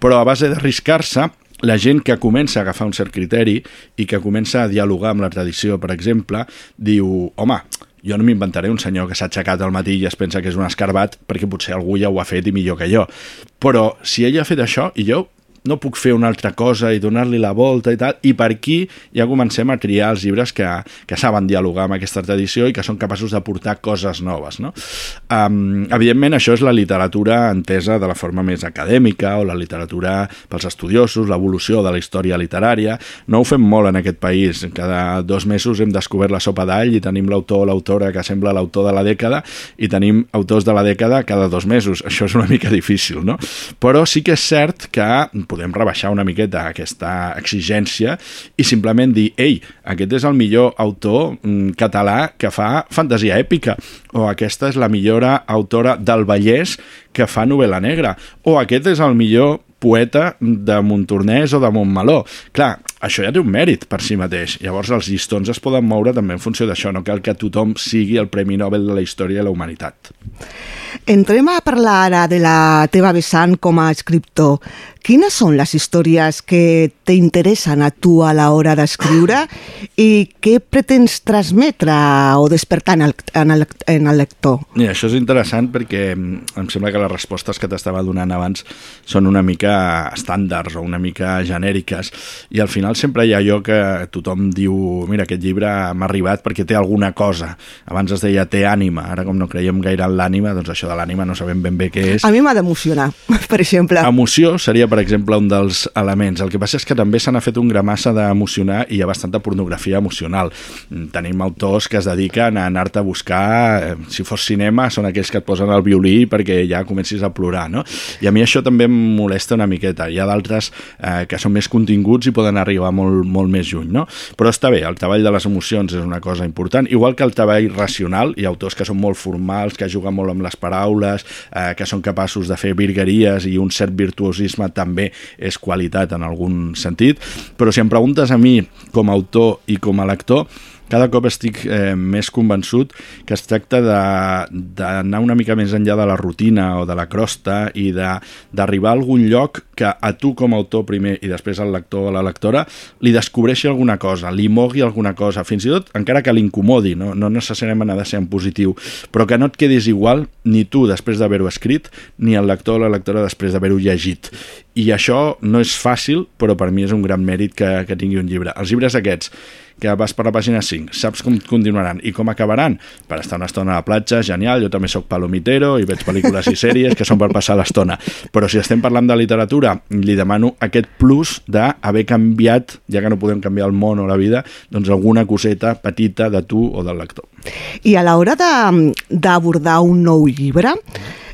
Però a base d'arriscar-se la gent que comença a agafar un cert criteri i que comença a dialogar amb la tradició, per exemple, diu, home, jo no m'inventaré un senyor que s'ha aixecat al matí i es pensa que és un escarbat perquè potser algú ja ho ha fet i millor que jo. Però si ell ha fet això i jo no puc fer una altra cosa i donar-li la volta i tal, i per aquí ja comencem a triar els llibres que, que saben dialogar amb aquesta tradició i que són capaços d'aportar coses noves. No? Um, evidentment, això és la literatura entesa de la forma més acadèmica o la literatura pels estudiosos, l'evolució de la història literària. No ho fem molt en aquest país. Cada dos mesos hem descobert la sopa d'all i tenim l'autor o l'autora que sembla l'autor de la dècada i tenim autors de la dècada cada dos mesos. Això és una mica difícil, no? Però sí que és cert que podem rebaixar una miqueta aquesta exigència i simplement dir, ei, aquest és el millor autor mm, català que fa fantasia èpica, o aquesta és la millora autora del Vallès que fa novel·la negra, o aquest és el millor poeta de Montornès o de Montmeló. Clar, això ja té un mèrit per si mateix. Llavors els llistons es poden moure també en funció d'això, no cal que tothom sigui el Premi Nobel de la Història i la Humanitat. Entrem a parlar ara de la teva vessant com a escriptor. Quines són les històries que t'interessen a tu a l'hora d'escriure i què pretens transmetre o despertar en el, en el, en el lector? I això és interessant perquè em sembla que les respostes que t'estava donant abans són una mica estàndards o una mica genèriques i al final sempre hi ha allò que tothom diu mira, aquest llibre m'ha arribat perquè té alguna cosa. Abans es deia té ànima, ara com no creiem gaire en l'ànima, doncs això de l'ànima no sabem ben bé què és. A mi m'ha d'emocionar, (laughs) per exemple. Emoció seria per exemple, un dels elements. El que passa és que també se n'ha fet un gramassa d'emocionar i hi ha bastanta pornografia emocional. Tenim autors que es dediquen a anar-te a buscar, eh, si fos cinema, són aquells que et posen el violí perquè ja comencis a plorar, no? I a mi això també em molesta una miqueta. Hi ha d'altres eh, que són més continguts i poden arribar molt, molt més lluny, no? Però està bé, el treball de les emocions és una cosa important, igual que el treball racional, hi ha autors que són molt formals, que juguen molt amb les paraules, eh, que són capaços de fer virgueries i un cert virtuosisme també és qualitat en algun sentit, però si em preguntes a mi com a autor i com a lector, cada cop estic eh, més convençut que es tracta d'anar una mica més enllà de la rutina o de la crosta i d'arribar a algun lloc que a tu com a autor primer i després al lector o a la lectora li descobreixi alguna cosa, li mogui alguna cosa, fins i tot encara que l'incomodi, no, no necessàriament ha de ser en positiu, però que no et quedis igual ni tu després d'haver-ho escrit ni el lector o la lectora després d'haver-ho llegit. I això no és fàcil, però per mi és un gran mèrit que, que tingui un llibre. Els llibres aquests que vas per la pàgina 5, saps com continuaran i com acabaran? Per estar una estona a la platja, genial, jo també sóc palomitero i veig pel·lícules i sèries que són per passar l'estona. Però si estem parlant de literatura, li demano aquest plus d'haver canviat, ja que no podem canviar el món o la vida, doncs alguna coseta petita de tu o del lector. I a l'hora d'abordar un nou llibre,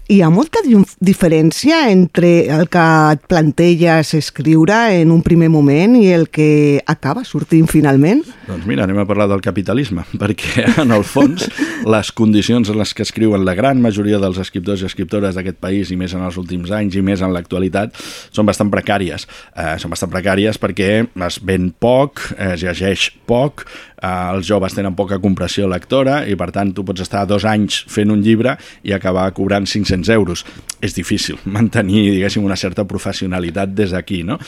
hi ha molta di- diferència entre el que et planteges escriure en un primer moment i el que acaba sortint finalment? Doncs mira, anem a parlar del capitalisme, (laughs) perquè en el fons les condicions en les que escriuen la gran majoria dels escriptors i escriptores d'aquest país, i més en els últims anys i més en l'actualitat, són bastant precàries. Eh, són bastant precàries perquè es ven poc, es llegeix poc, els joves tenen poca compressió lectora i per tant tu pots estar dos anys fent un llibre i acabar cobrant 500 euros. És difícil (laughs) mantenir, diguéssim, una certa professionalitat des d'aquí, no?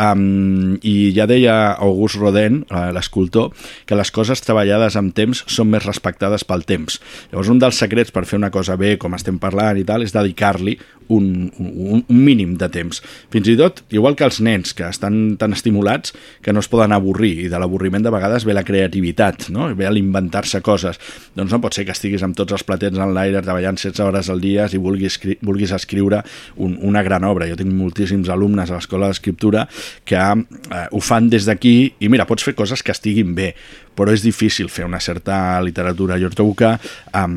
Um, I ja deia August Rodin, eh, l'escultor, que les coses treballades amb temps són més respectades pel temps. Llavors, un dels secrets per fer una cosa bé, com estem parlant i tal, és dedicar-li un, un, un mínim de temps. Fins i tot, igual que els nens, que estan tan estimulats que no es poden avorrir, i de l'avorriment de vegades ve la creativitat, no? ve l'inventar-se coses. Doncs no pot ser que estiguis amb tots els platets en l'aire treballant 16 hores al dia i vulguis, vulguis escriure un, una gran obra. Jo tinc moltíssims alumnes a l'escola d'escriptura que eh, ho fan des d'aquí i mira, pots fer coses que estiguin bé, però és difícil fer una certa literatura. Jo trobo que um,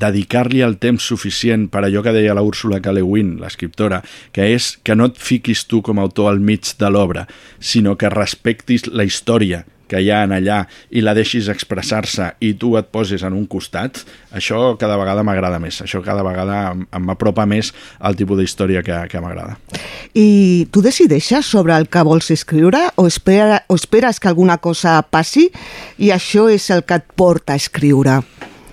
dedicar-li el temps suficient per allò que deia la Úrsula K. Le Guin, l'escriptora, que és que no et fiquis tu com a autor al mig de l'obra, sinó que respectis la història que hi ha en allà i la deixis expressar-se i tu et posis en un costat, això cada vegada m'agrada més. Això cada vegada m'apropa més al tipus d'història que, que m'agrada. I tu decideixes sobre el que vols escriure o, espera, o esperes que alguna cosa passi i això és el que et porta a escriure?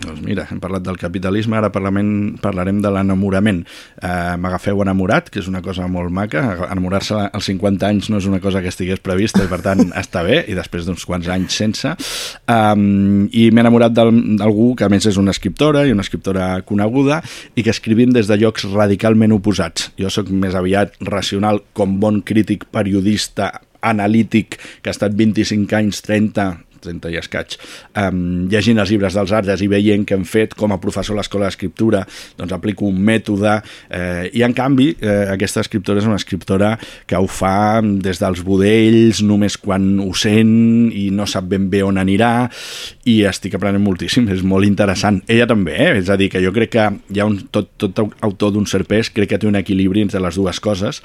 Doncs mira, hem parlat del capitalisme, ara parlarem, parlarem de l'enamorament. Eh, M'agafeu enamorat, que és una cosa molt maca. Enamorar-se als 50 anys no és una cosa que estigués prevista i per tant (laughs) està bé, i després d'uns quants anys sense. Um, I m'he enamorat d'algú que a més és una escriptora i una escriptora coneguda i que escrivim des de llocs radicalment oposats. Jo sóc més aviat racional com bon crític periodista analític que ha estat 25 anys, 30, 30 i escaig, um, llegint els llibres dels Artes i veient què hem fet com a professor a l'escola d'escriptura, doncs aplico un mètode eh, i en canvi eh, aquesta escriptora és una escriptora que ho fa des dels budells, només quan ho sent i no sap ben bé on anirà i estic aprenent moltíssim, és molt interessant. Ella també, eh? és a dir, que jo crec que hi ha un, tot, tot autor d'un cert pes, crec que té un equilibri entre les dues coses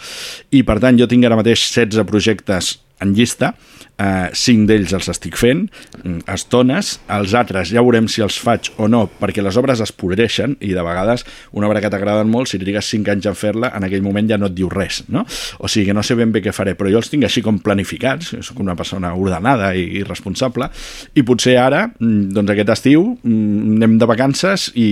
i per tant jo tinc ara mateix 16 projectes en llista, eh, cinc d'ells els estic fent, mm, estones, els altres ja veurem si els faig o no, perquè les obres es podreixen i de vegades una obra que t'agraden molt, si trigues cinc anys en fer-la, en aquell moment ja no et diu res, no? O sigui que no sé ben bé què faré, però jo els tinc així com planificats, sóc una persona ordenada i, i responsable, i potser ara, mm, doncs aquest estiu, mm, anem de vacances i,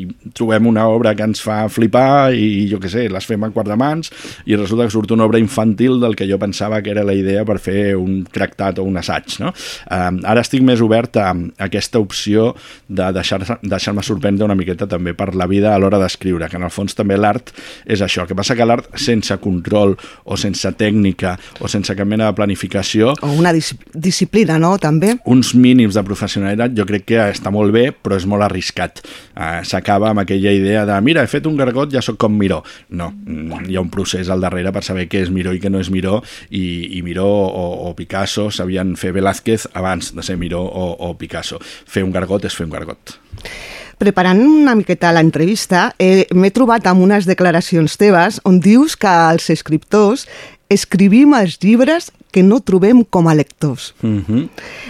i trobem una obra que ens fa flipar i jo què sé, les fem a quart de mans i resulta que surt una obra infantil del que jo pensava que era la idea per fer un tractat o un assaig. No? Eh, ara estic més obert a, a aquesta opció de deixar-me deixar sorprendre una miqueta també per la vida a l'hora d'escriure, que en el fons també l'art és això. El que passa que l'art sense control o sense tècnica o sense cap mena de planificació O una dis disciplina, no?, també. uns mínims de professionalitat jo crec que està molt bé, però és molt arriscat. Uh, S'acaba amb aquella idea de mira, he fet un gargot, ja sóc com Miró. No, mm, hi ha un procés al darrere per saber què és Miró i què no és Miró, i, i Miró o, o Picasso sabien fer Velázquez abans de ser Miró o, o Picasso. Fer un gargot és fer un gargot. Preparant una miqueta l'entrevista, eh, m'he trobat amb unes declaracions teves on dius que els escriptors escrivim els llibres que no trobem com a lectors. Mm -hmm.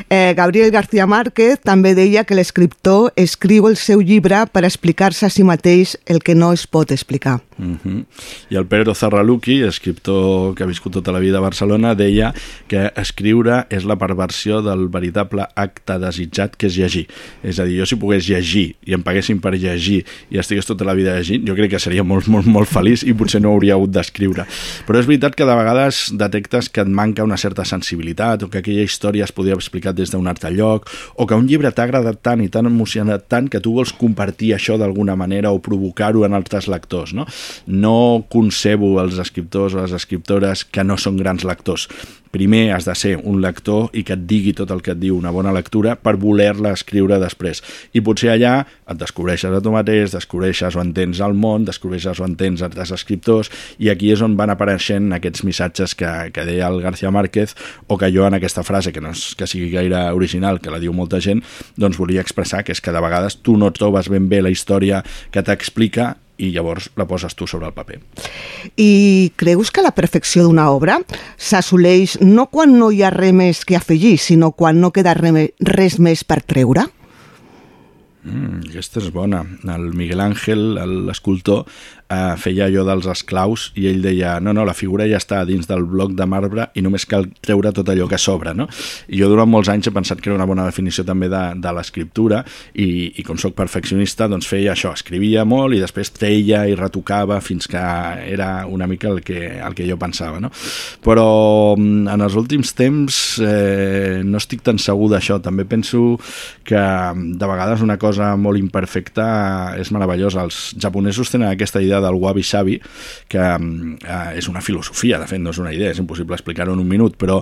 Eh, Gabriel García Márquez també deia que l'escriptor escriu el seu llibre per explicar-se a si mateix el que no es pot explicar. Mm -hmm. I el Pedro Zarraluki, escriptor que ha viscut tota la vida a Barcelona, deia que escriure és la perversió del veritable acte desitjat que és llegir. És a dir, jo si pogués llegir i em paguessin per llegir i estigués tota la vida llegint, jo crec que seria molt, molt, molt feliç i potser no hauria hagut d'escriure. Però és veritat que de vegades detectes que et manca una certa sensibilitat o que aquella història es podia haver explicat des d'un altre lloc o que un llibre t'ha agradat tant i t'ha emocionat tant que tu vols compartir això d'alguna manera o provocar-ho en altres lectors. No? no concebo els escriptors o les escriptores que no són grans lectors. Primer has de ser un lector i que et digui tot el que et diu una bona lectura per voler-la escriure després. I potser allà et descobreixes a tu mateix, descobreixes o entens el món, descobreixes o entens altres escriptors i aquí és on van apareixent aquests missatges que, que deia el García Márquez o que jo en aquesta frase, que no és que sigui gaire original, que la diu molta gent, doncs volia expressar que és que de vegades tu no trobes ben bé la història que t'explica i llavors la poses tu sobre el paper. I creus que la perfecció d'una obra s'assoleix no quan no hi ha res més que afegir, sinó quan no queda res, més per treure? Mm, aquesta és bona. El Miguel Ángel, el- l'escultor, eh, feia allò dels esclaus i ell deia, no, no, la figura ja està dins del bloc de marbre i només cal treure tot allò que sobra, no? I jo durant molts anys he pensat que era una bona definició també de, de l'escriptura i, i com sóc perfeccionista doncs feia això, escrivia molt i després treia i retocava fins que era una mica el que, el que jo pensava, no? Però mm, en els últims temps eh, no estic tan segur d'això, també penso que mm, de vegades una cosa molt imperfecta és meravellosa. Els japonesos tenen aquesta idea del wabi-sabi, que mm, eh, és una filosofia, de fet, no és una idea, és impossible explicar-ho en un minut, però,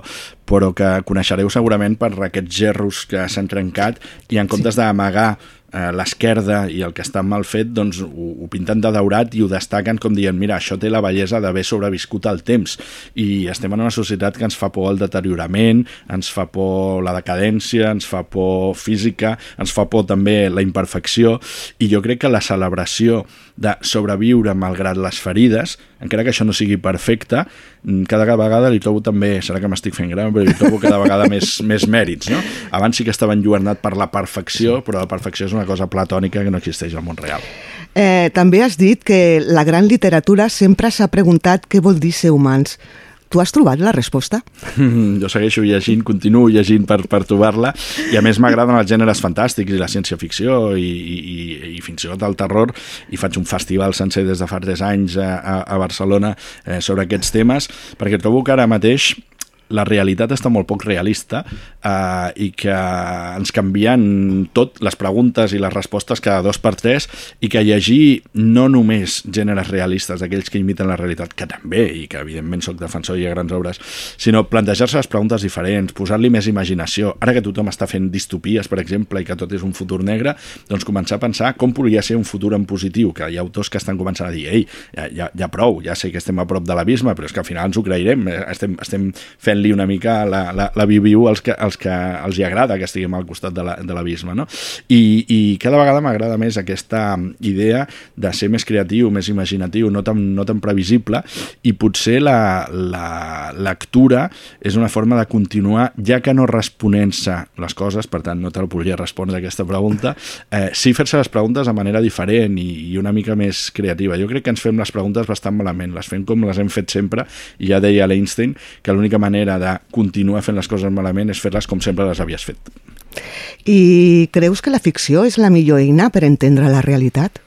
però que coneixereu segurament per aquests gerros que s'han trencat i en comptes d'amagar eh, l'esquerda i el que està mal fet doncs ho, ho pinten de daurat i ho destaquen com dient, mira, això té la bellesa d'haver sobreviscut el temps i estem en una societat que ens fa por el deteriorament, ens fa por la decadència, ens fa por física, ens fa por també la imperfecció. I jo crec que la celebració de sobreviure malgrat les ferides, encara que això no sigui perfecte, mm, cada vegada li trobo també, serà que m'estic fent gran, però li trobo cada vegada (laughs) més, més mèrits, no? Abans sí que estava enlluernat per la perfecció, però la perfecció és una cosa platònica que no existeix al món real. Eh, també has dit que la gran literatura sempre s'ha preguntat què vol dir ser humans. Tu has trobat la resposta? jo segueixo llegint, continuo llegint per, per trobar-la i a més m'agraden els gèneres fantàstics i la ciència-ficció i, i, i fins i tot el terror i faig un festival sencer des de fa 3 anys a, a, a Barcelona eh, sobre aquests temes perquè trobo que ara mateix la realitat està molt poc realista eh, i que ens canvien tot, les preguntes i les respostes cada dos per tres i que llegir no només gèneres realistes, aquells que imiten la realitat, que també, i que evidentment sóc defensor i ha grans obres, sinó plantejar-se les preguntes diferents, posar-li més imaginació. Ara que tothom està fent distopies, per exemple, i que tot és un futur negre, doncs començar a pensar com podria ser un futur en positiu, que hi ha autors que estan començant a dir, ei, ja, ja, ja prou, ja sé que estem a prop de l'abisme, però és que al final ens ho creirem, eh, estem, estem fent-li una mica la, la, la viu als que, als que els hi agrada que estiguem al costat de la- l'abisme, no? I, I cada vegada m'agrada més aquesta idea de ser més creatiu, més imaginatiu, no tan, no tan previsible, i potser la, la lectura és una forma de continuar, ja que no responent-se les coses, per tant no te la podria respondre aquesta pregunta, eh, sí fer-se les preguntes de manera diferent i, i una mica més creativa. Jo crec que ens fem les preguntes bastant malament, les fem com les hem fet sempre, i ja deia l'Einstein que l'única manera de continuar fent les coses malament és fer-les com sempre les havies fet. I creus que la ficció és la millor eina per entendre la realitat?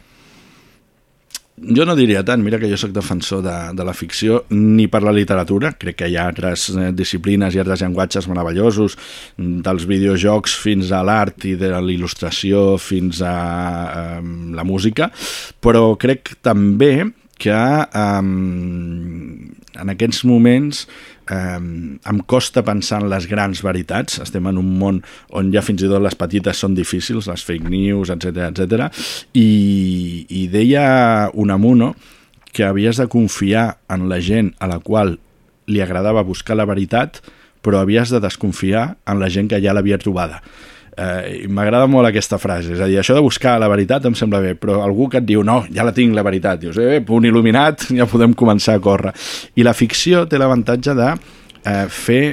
Jo no diria tant, mira que jo sóc defensor de, de la ficció, ni per la literatura, crec que hi ha altres eh, disciplines i altres llenguatges meravellosos, mm, dels videojocs fins a l'art i de l'il·lustració fins a eh, la música, però crec també que eh, en aquests moments eh, em costa pensar en les grans veritats. Estem en un món on ja fins i tot les petites són difícils, les fake news, etc etc. I, i deia Unamuno que havies de confiar en la gent a la qual li agradava buscar la veritat, però havies de desconfiar en la gent que ja l'havia trobada. Eh, M'agrada molt aquesta frase, és a dir, això de buscar la veritat em sembla bé, però algú que et diu no, ja la tinc la veritat, dius, eh, punt il·luminat, (laughs) ja podem començar a córrer. I la ficció té l'avantatge de eh, fer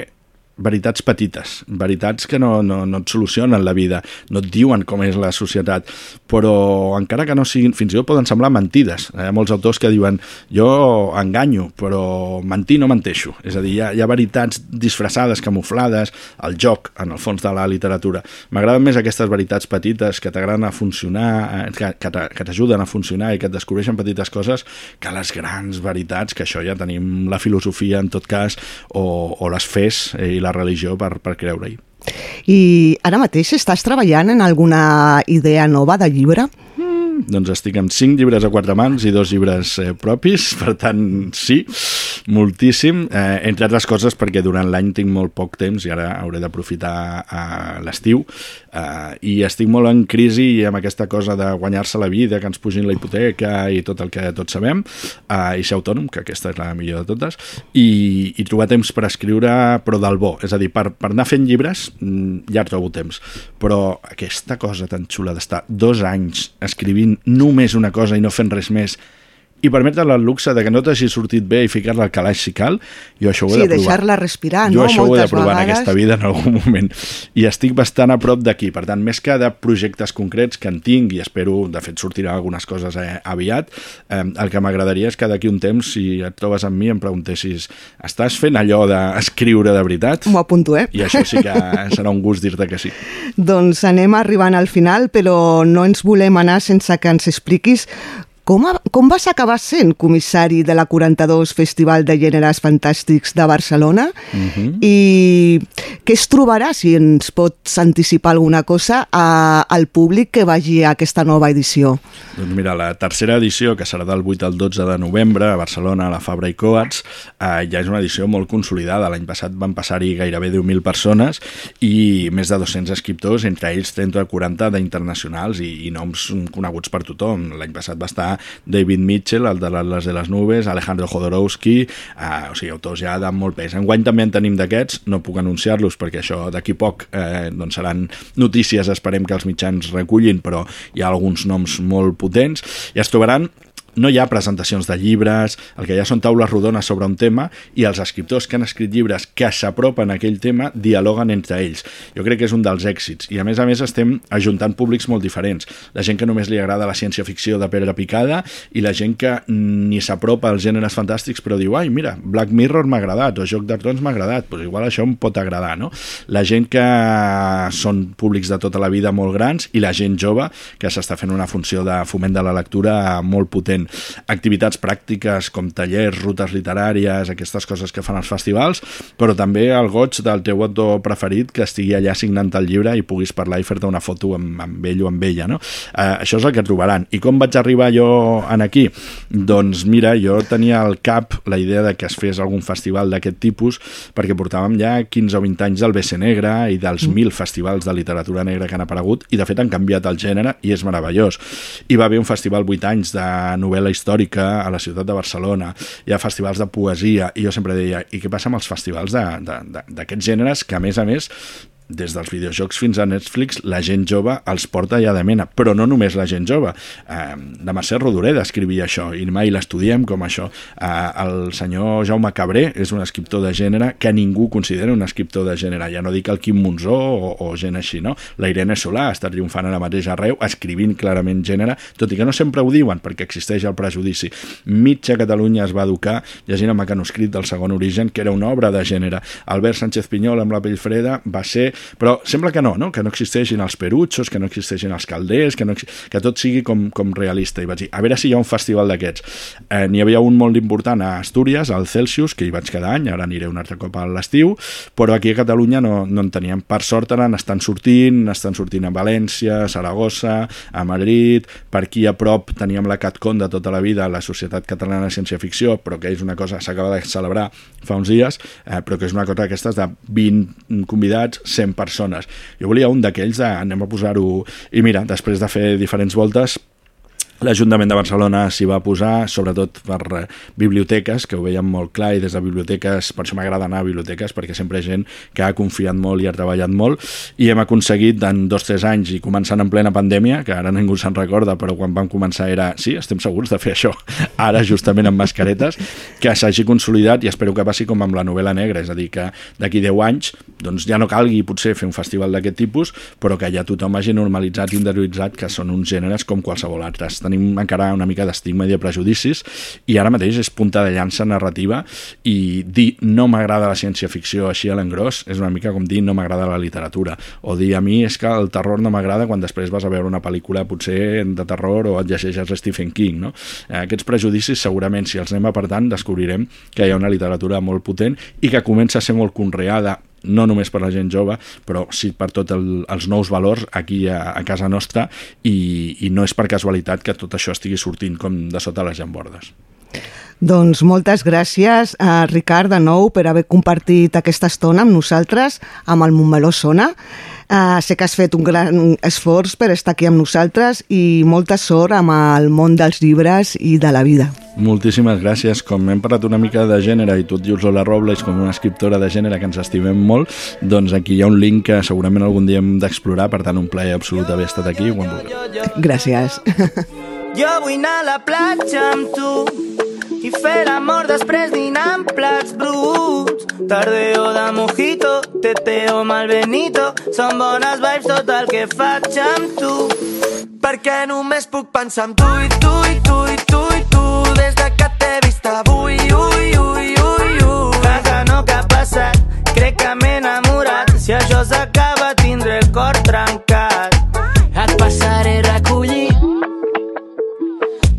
veritats petites, veritats que no, no, no et solucionen la vida, no et diuen com és la societat, però encara que no siguin, fins i tot poden semblar mentides. Hi ha molts autors que diuen jo enganyo, però mentir no menteixo. És a dir, hi ha, hi ha veritats disfressades, camuflades, al joc, en el fons de la literatura. M'agraden més aquestes veritats petites que t'agraden a funcionar, eh, que, que t'a- que t'ajuden a funcionar i que et descobreixen petites coses que les grans veritats, que això ja tenim la filosofia en tot cas, o, o les fes eh, i la religió per, per creure-hi. I ara mateix estàs treballant en alguna idea nova de llibre? Doncs estic amb cinc llibres a quatre mans i dos llibres eh, propis, per tant, sí, moltíssim, eh, entre altres coses perquè durant l'any tinc molt poc temps i ara hauré d'aprofitar eh, l'estiu eh, i estic molt en crisi i amb aquesta cosa de guanyar-se la vida, que ens pugin la hipoteca i tot el que tots sabem, eh, i ser autònom, que aquesta és la millor de totes, i, i trobar temps per escriure, però del bo, és a dir, per, per anar fent llibres mm, ja trobo temps, però aquesta cosa tan xula d'estar dos anys escrivint només una cosa i no fent res més i permetre el luxe de que no t'hagi sortit bé i ficar-la al calaix si cal, jo això ho he Sí, de provar. deixar-la respirar, jo no? això ho he de Moltes provar en vegades. aquesta vida en algun moment. I estic bastant a prop d'aquí. Per tant, més que de projectes concrets que en tinc, i espero, de fet, sortirà algunes coses eh, aviat, eh, el que m'agradaria és que d'aquí un temps, si et trobes amb mi, em preguntessis estàs fent allò d'escriure de veritat? M'ho apunto, eh? I això sí que serà un gust dir-te que sí. (laughs) Doncs anem arribant al final, però no ens volem anar sense que ens expliquis com, a, com vas acabar sent comissari de la 42 Festival de Gèneres Fantàstics de Barcelona Mm -hmm. i què es trobarà, si ens pots anticipar alguna cosa, a, al públic que vagi a aquesta nova edició? Doncs mira, la tercera edició, que serà del 8 al 12 de novembre a Barcelona, a la Fabra i Coats, eh, ja és una edició molt consolidada. L'any passat van passar-hi gairebé 10.000 persones i més de 200 escriptors, entre ells 30 o 40 d'internacionals i, i noms coneguts per tothom. L'any passat va estar David Mitchell, el de l'Atlas de les Nubes, Alejandro Jodorowsky, eh, o sigui, autors ja de molt pes. Enguany també en tenim d'aquests, no puc anunciar-los perquè això d'aquí poc eh, doncs seran notícies, esperem que els mitjans recullin, però hi ha alguns noms molt potents i es trobaran no hi ha presentacions de llibres, el que hi ha són taules rodones sobre un tema i els escriptors que han escrit llibres que s'apropen a aquell tema dialoguen entre ells. Jo crec que és un dels èxits i a més a més estem ajuntant públics molt diferents. La gent que només li agrada la ciència-ficció de pedra picada i la gent que ni s'apropa als gèneres fantàstics però diu, ai, mira, Black Mirror m'ha agradat o Joc de Trons m'ha agradat, doncs igual això em pot agradar, no? La gent que són públics de tota la vida molt grans i la gent jove que s'està fent una funció de foment de la lectura molt potent. Activitats pràctiques com tallers, rutes literàries, aquestes coses que fan els festivals, però també el goig del teu autor preferit que estigui allà signant el llibre i puguis parlar i fer-te una foto amb, amb ell o amb ella, no? Eh, això és el que trobaran. I com vaig arribar jo en aquí? Doncs mira, jo tenia al cap la idea de que es fes algun festival d'aquest tipus perquè portàvem ja 15 o 20 anys del BC Negre i dels Mm. 1.000 festivals de literatura negra que han aparegut i de fet han canviat el gènere i és meravellós. Hi va haver un festival 8 anys de novel·la històrica a la ciutat de Barcelona, hi ha festivals de poesia i jo sempre deia, i què passa amb els festivals d'aquests gèneres que a més a més des dels videojocs fins a Netflix, la gent jove els porta ja de mena, però no només la gent jove. Eh, la Mercè Rodoreda escrivia això, i mai l'estudiem com això. Eh, el senyor Jaume Cabré és un escriptor de gènere que ningú considera un escriptor de gènere. Ja no dic el Quim Monzó o, o gent així, no? La Irene Solà està triomfant ara mateix arreu, escrivint clarament gènere, tot i que no sempre ho diuen, perquè existeix el prejudici. Mitja Catalunya es va educar llegint el mecanoscrit del segon origen, que era una obra de gènere. Albert Sánchez Pinyol, amb la pell freda, va ser però sembla que no, no? que no existeixin els perutxos, que no existeixin els calders, que, no, que tot sigui com, com realista. I vaig dir, a veure si hi ha un festival d'aquests. Eh, N'hi havia un molt important a Astúries, al Celsius, que hi vaig cada any, ara aniré un altre cop a l'estiu, però aquí a Catalunya no, no en teníem. Per sort ara n'estan sortint, n'estan sortint a València, a Saragossa, a Madrid, per aquí a prop teníem la CatCon de tota la vida, la Societat Catalana de Ciència-Ficció, però que és una cosa, s'acaba de celebrar fa uns dies, eh, però que és una cosa d'aquestes de 20 convidats, 100 persones. Jo volia un d'aquells, de, anem a posar-ho... I mira, després de fer diferents voltes, L'Ajuntament de Barcelona s'hi va posar, sobretot per eh, biblioteques, que ho veiem molt clar, i des de biblioteques, per això m'agrada anar a biblioteques, perquè sempre hi ha gent que ha confiat molt i ha treballat molt, i hem aconseguit en dos o tres anys, i començant en plena pandèmia, que ara ningú se'n recorda, però quan vam començar era, sí, estem segurs de fer això, (laughs) ara justament amb mascaretes, que s'hagi consolidat, i espero que passi com amb la novel·la negra, és a dir, que d'aquí 10 anys doncs ja no calgui potser fer un festival d'aquest tipus, però que ja tothom hagi normalitzat i interioritzat que són uns gèneres com qualsevol altre. Tenim encara una mica d'estigma i de prejudicis i ara mateix és punta de llança narrativa i dir no m'agrada la ciència-ficció així a l'engròs és una mica com dir no m'agrada la literatura o dir a mi és que el terror no m'agrada quan després vas a veure una pel·lícula potser de terror o et llegeixes Stephen King no? Eh, aquests prejudicis segurament si els anem apartant descobrirem que hi ha una literatura molt potent i que comença a ser molt conreada no només per la gent jove, però sí per tots el, els nous valors aquí a, a casa nostra i, i no és per casualitat que tot això estigui sortint com de sota les llambordes. Doncs moltes gràcies a Ricard de nou per haver compartit aquesta estona amb nosaltres, amb el Montmeló Sona. Uh, sé que has fet un gran esforç per estar aquí amb nosaltres i molta sort amb el món dels llibres i de la vida. Moltíssimes gràcies. Com hem parlat una mica de gènere i tu et dius Lola Robles com una escriptora de gènere que ens estimem molt, doncs aquí hi ha un link que segurament algun dia hem d'explorar, per tant un plaer absolut haver estat aquí. Gràcies. (laughs) Jo vull anar a la platja amb tu i fer l'amor després dinant plats bruts. Tardeo de mojito, teteo malbenito, són bones vibes tot el que faig amb tu. Perquè només puc pensar en tu i tu i tu i tu i tu des de que t'he vist avui, ui, ui, ui, ui. Vaga no que ha passat, crec que m'he enamorat. Si això s'acaba tindré el cor trencat.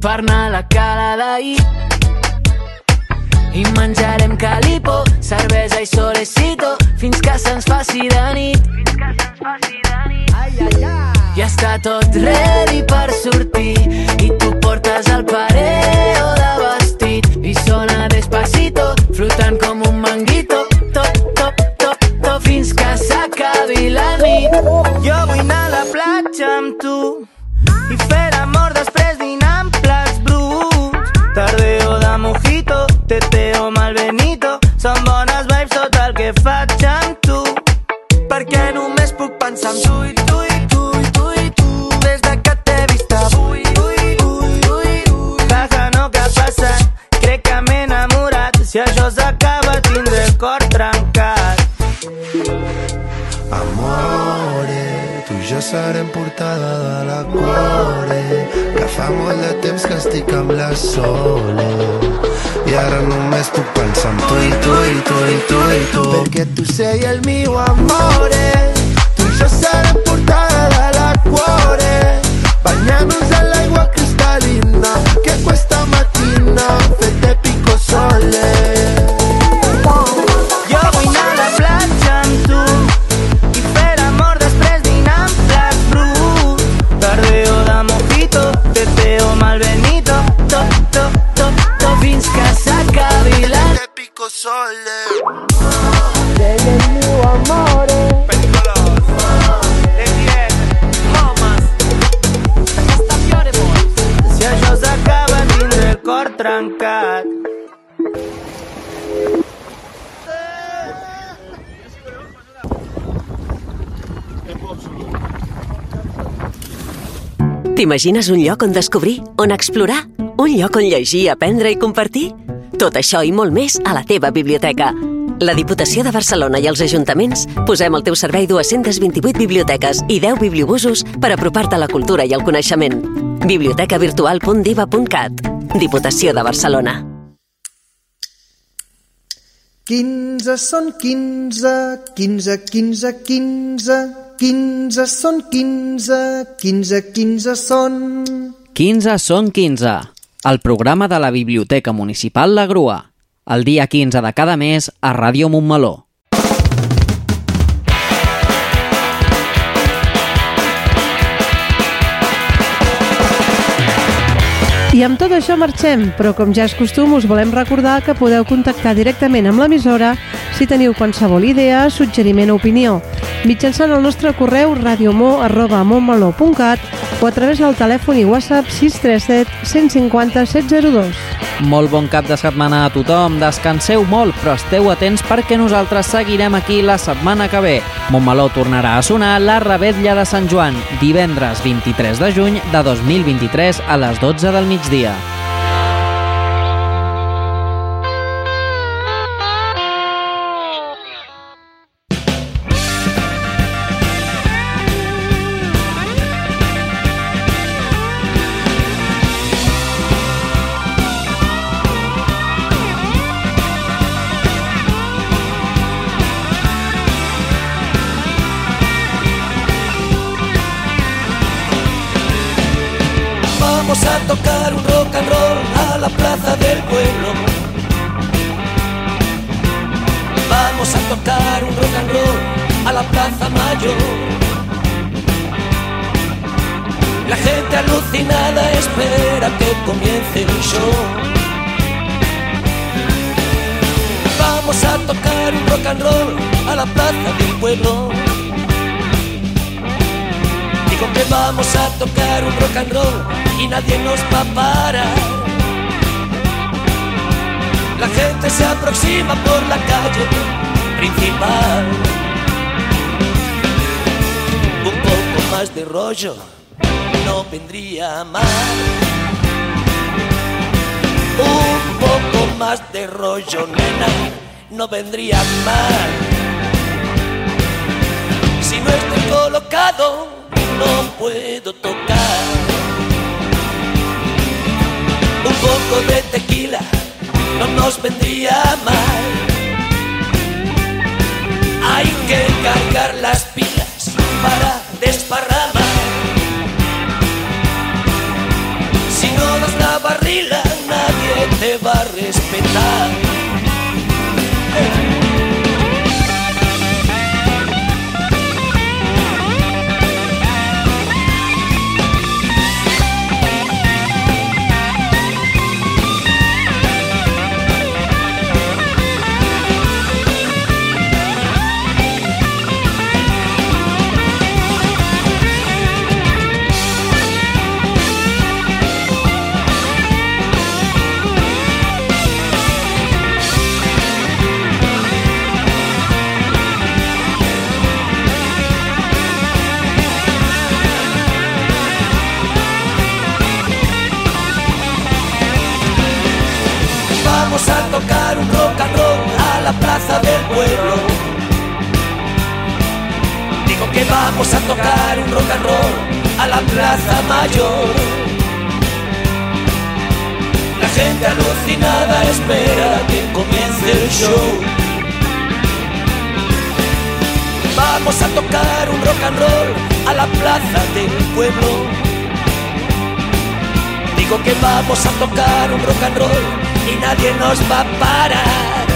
Per anar a la cala d'ahir i menjarem calipo, cervesa i solecito fins que se'ns faci de nit. Ai, ai, ai. Ja està tot ready per sortir i tu portes el pareo de vestit i sona despacito, flotant com un manguito, top, top, top, top, fins que s'acabi la nit. Jo vull anar a la platja amb tu i fer l'amor després que faig amb tu. Perquè només puc pensar en tu i tu i tu i tu i tu des de que t'he vist avui. Ui, ui, ui, ui. No que ha passat, crec que m'he enamorat. Si això s'acaba tindré el cor trencat. Amore, tu i jo serem portada de la core Que fa molt de temps que estic amb la Sole I ara només puc pensar en tu i tu i tu i tu i tu Perquè tu sei el mio amore Tu i jo serem portada de la cuore. Bagnarnos all'acqua cristallina Che questa mattina fette picco sole T'imagines un lloc on descobrir, on explorar? Un lloc on llegir, aprendre i compartir? Tot això i molt més a la teva biblioteca. La Diputació de Barcelona i els ajuntaments posem al teu servei 228 biblioteques i 10 bibliobusos per apropar-te a la cultura i el coneixement. bibliotecavirtual.diva.cat Diputació de Barcelona. 15 són 15, 15, 15, 15, 15 són 15, 15, 15 són... 15 són 15. El programa de la Biblioteca Municipal La Grua. El dia 15 de cada mes a Ràdio Montmeló. I amb tot això marxem, però com ja és costum us volem recordar que podeu contactar directament amb l'emissora si teniu qualsevol idea, suggeriment o opinió, mitjançant el nostre correu radiomo.montmeló.cat o a través del telèfon i WhatsApp 637 150 702. Molt bon cap de setmana a tothom, descanseu molt, però esteu atents perquè nosaltres seguirem aquí la setmana que ve. Montmeló tornarà a sonar la Rebetlla de Sant Joan, divendres 23 de juny de 2023 a les 12 del migdia. Vamos a tocar un rock and roll a la plaza del pueblo. Vamos a tocar un rock and roll a la plaza mayor. La gente alucinada espera que comience el show. Vamos a tocar un rock and roll a la plaza del pueblo. Que vamos a tocar un rock and roll y nadie nos va a parar. La gente se aproxima por la calle principal. Un poco más de rollo no vendría mal. Un poco más de rollo, nena, no vendría mal. Si no estoy colocado, no puedo tocar. Poco de tequila no nos vendría mal. Hay que cargar las pilas para desparramar. Si no das la barrila, nadie te va a respetar. Un rock and roll a la plaza del pueblo. Digo que vamos a tocar un rock and roll a la plaza mayor. La gente alucinada espera que comience el show. Vamos a tocar un rock and roll a la plaza del pueblo. Digo que vamos a tocar un rock and roll y nadie nos va a parar.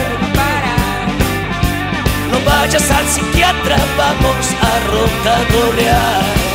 No vayas al psiquiatra, vamos a rocadorear.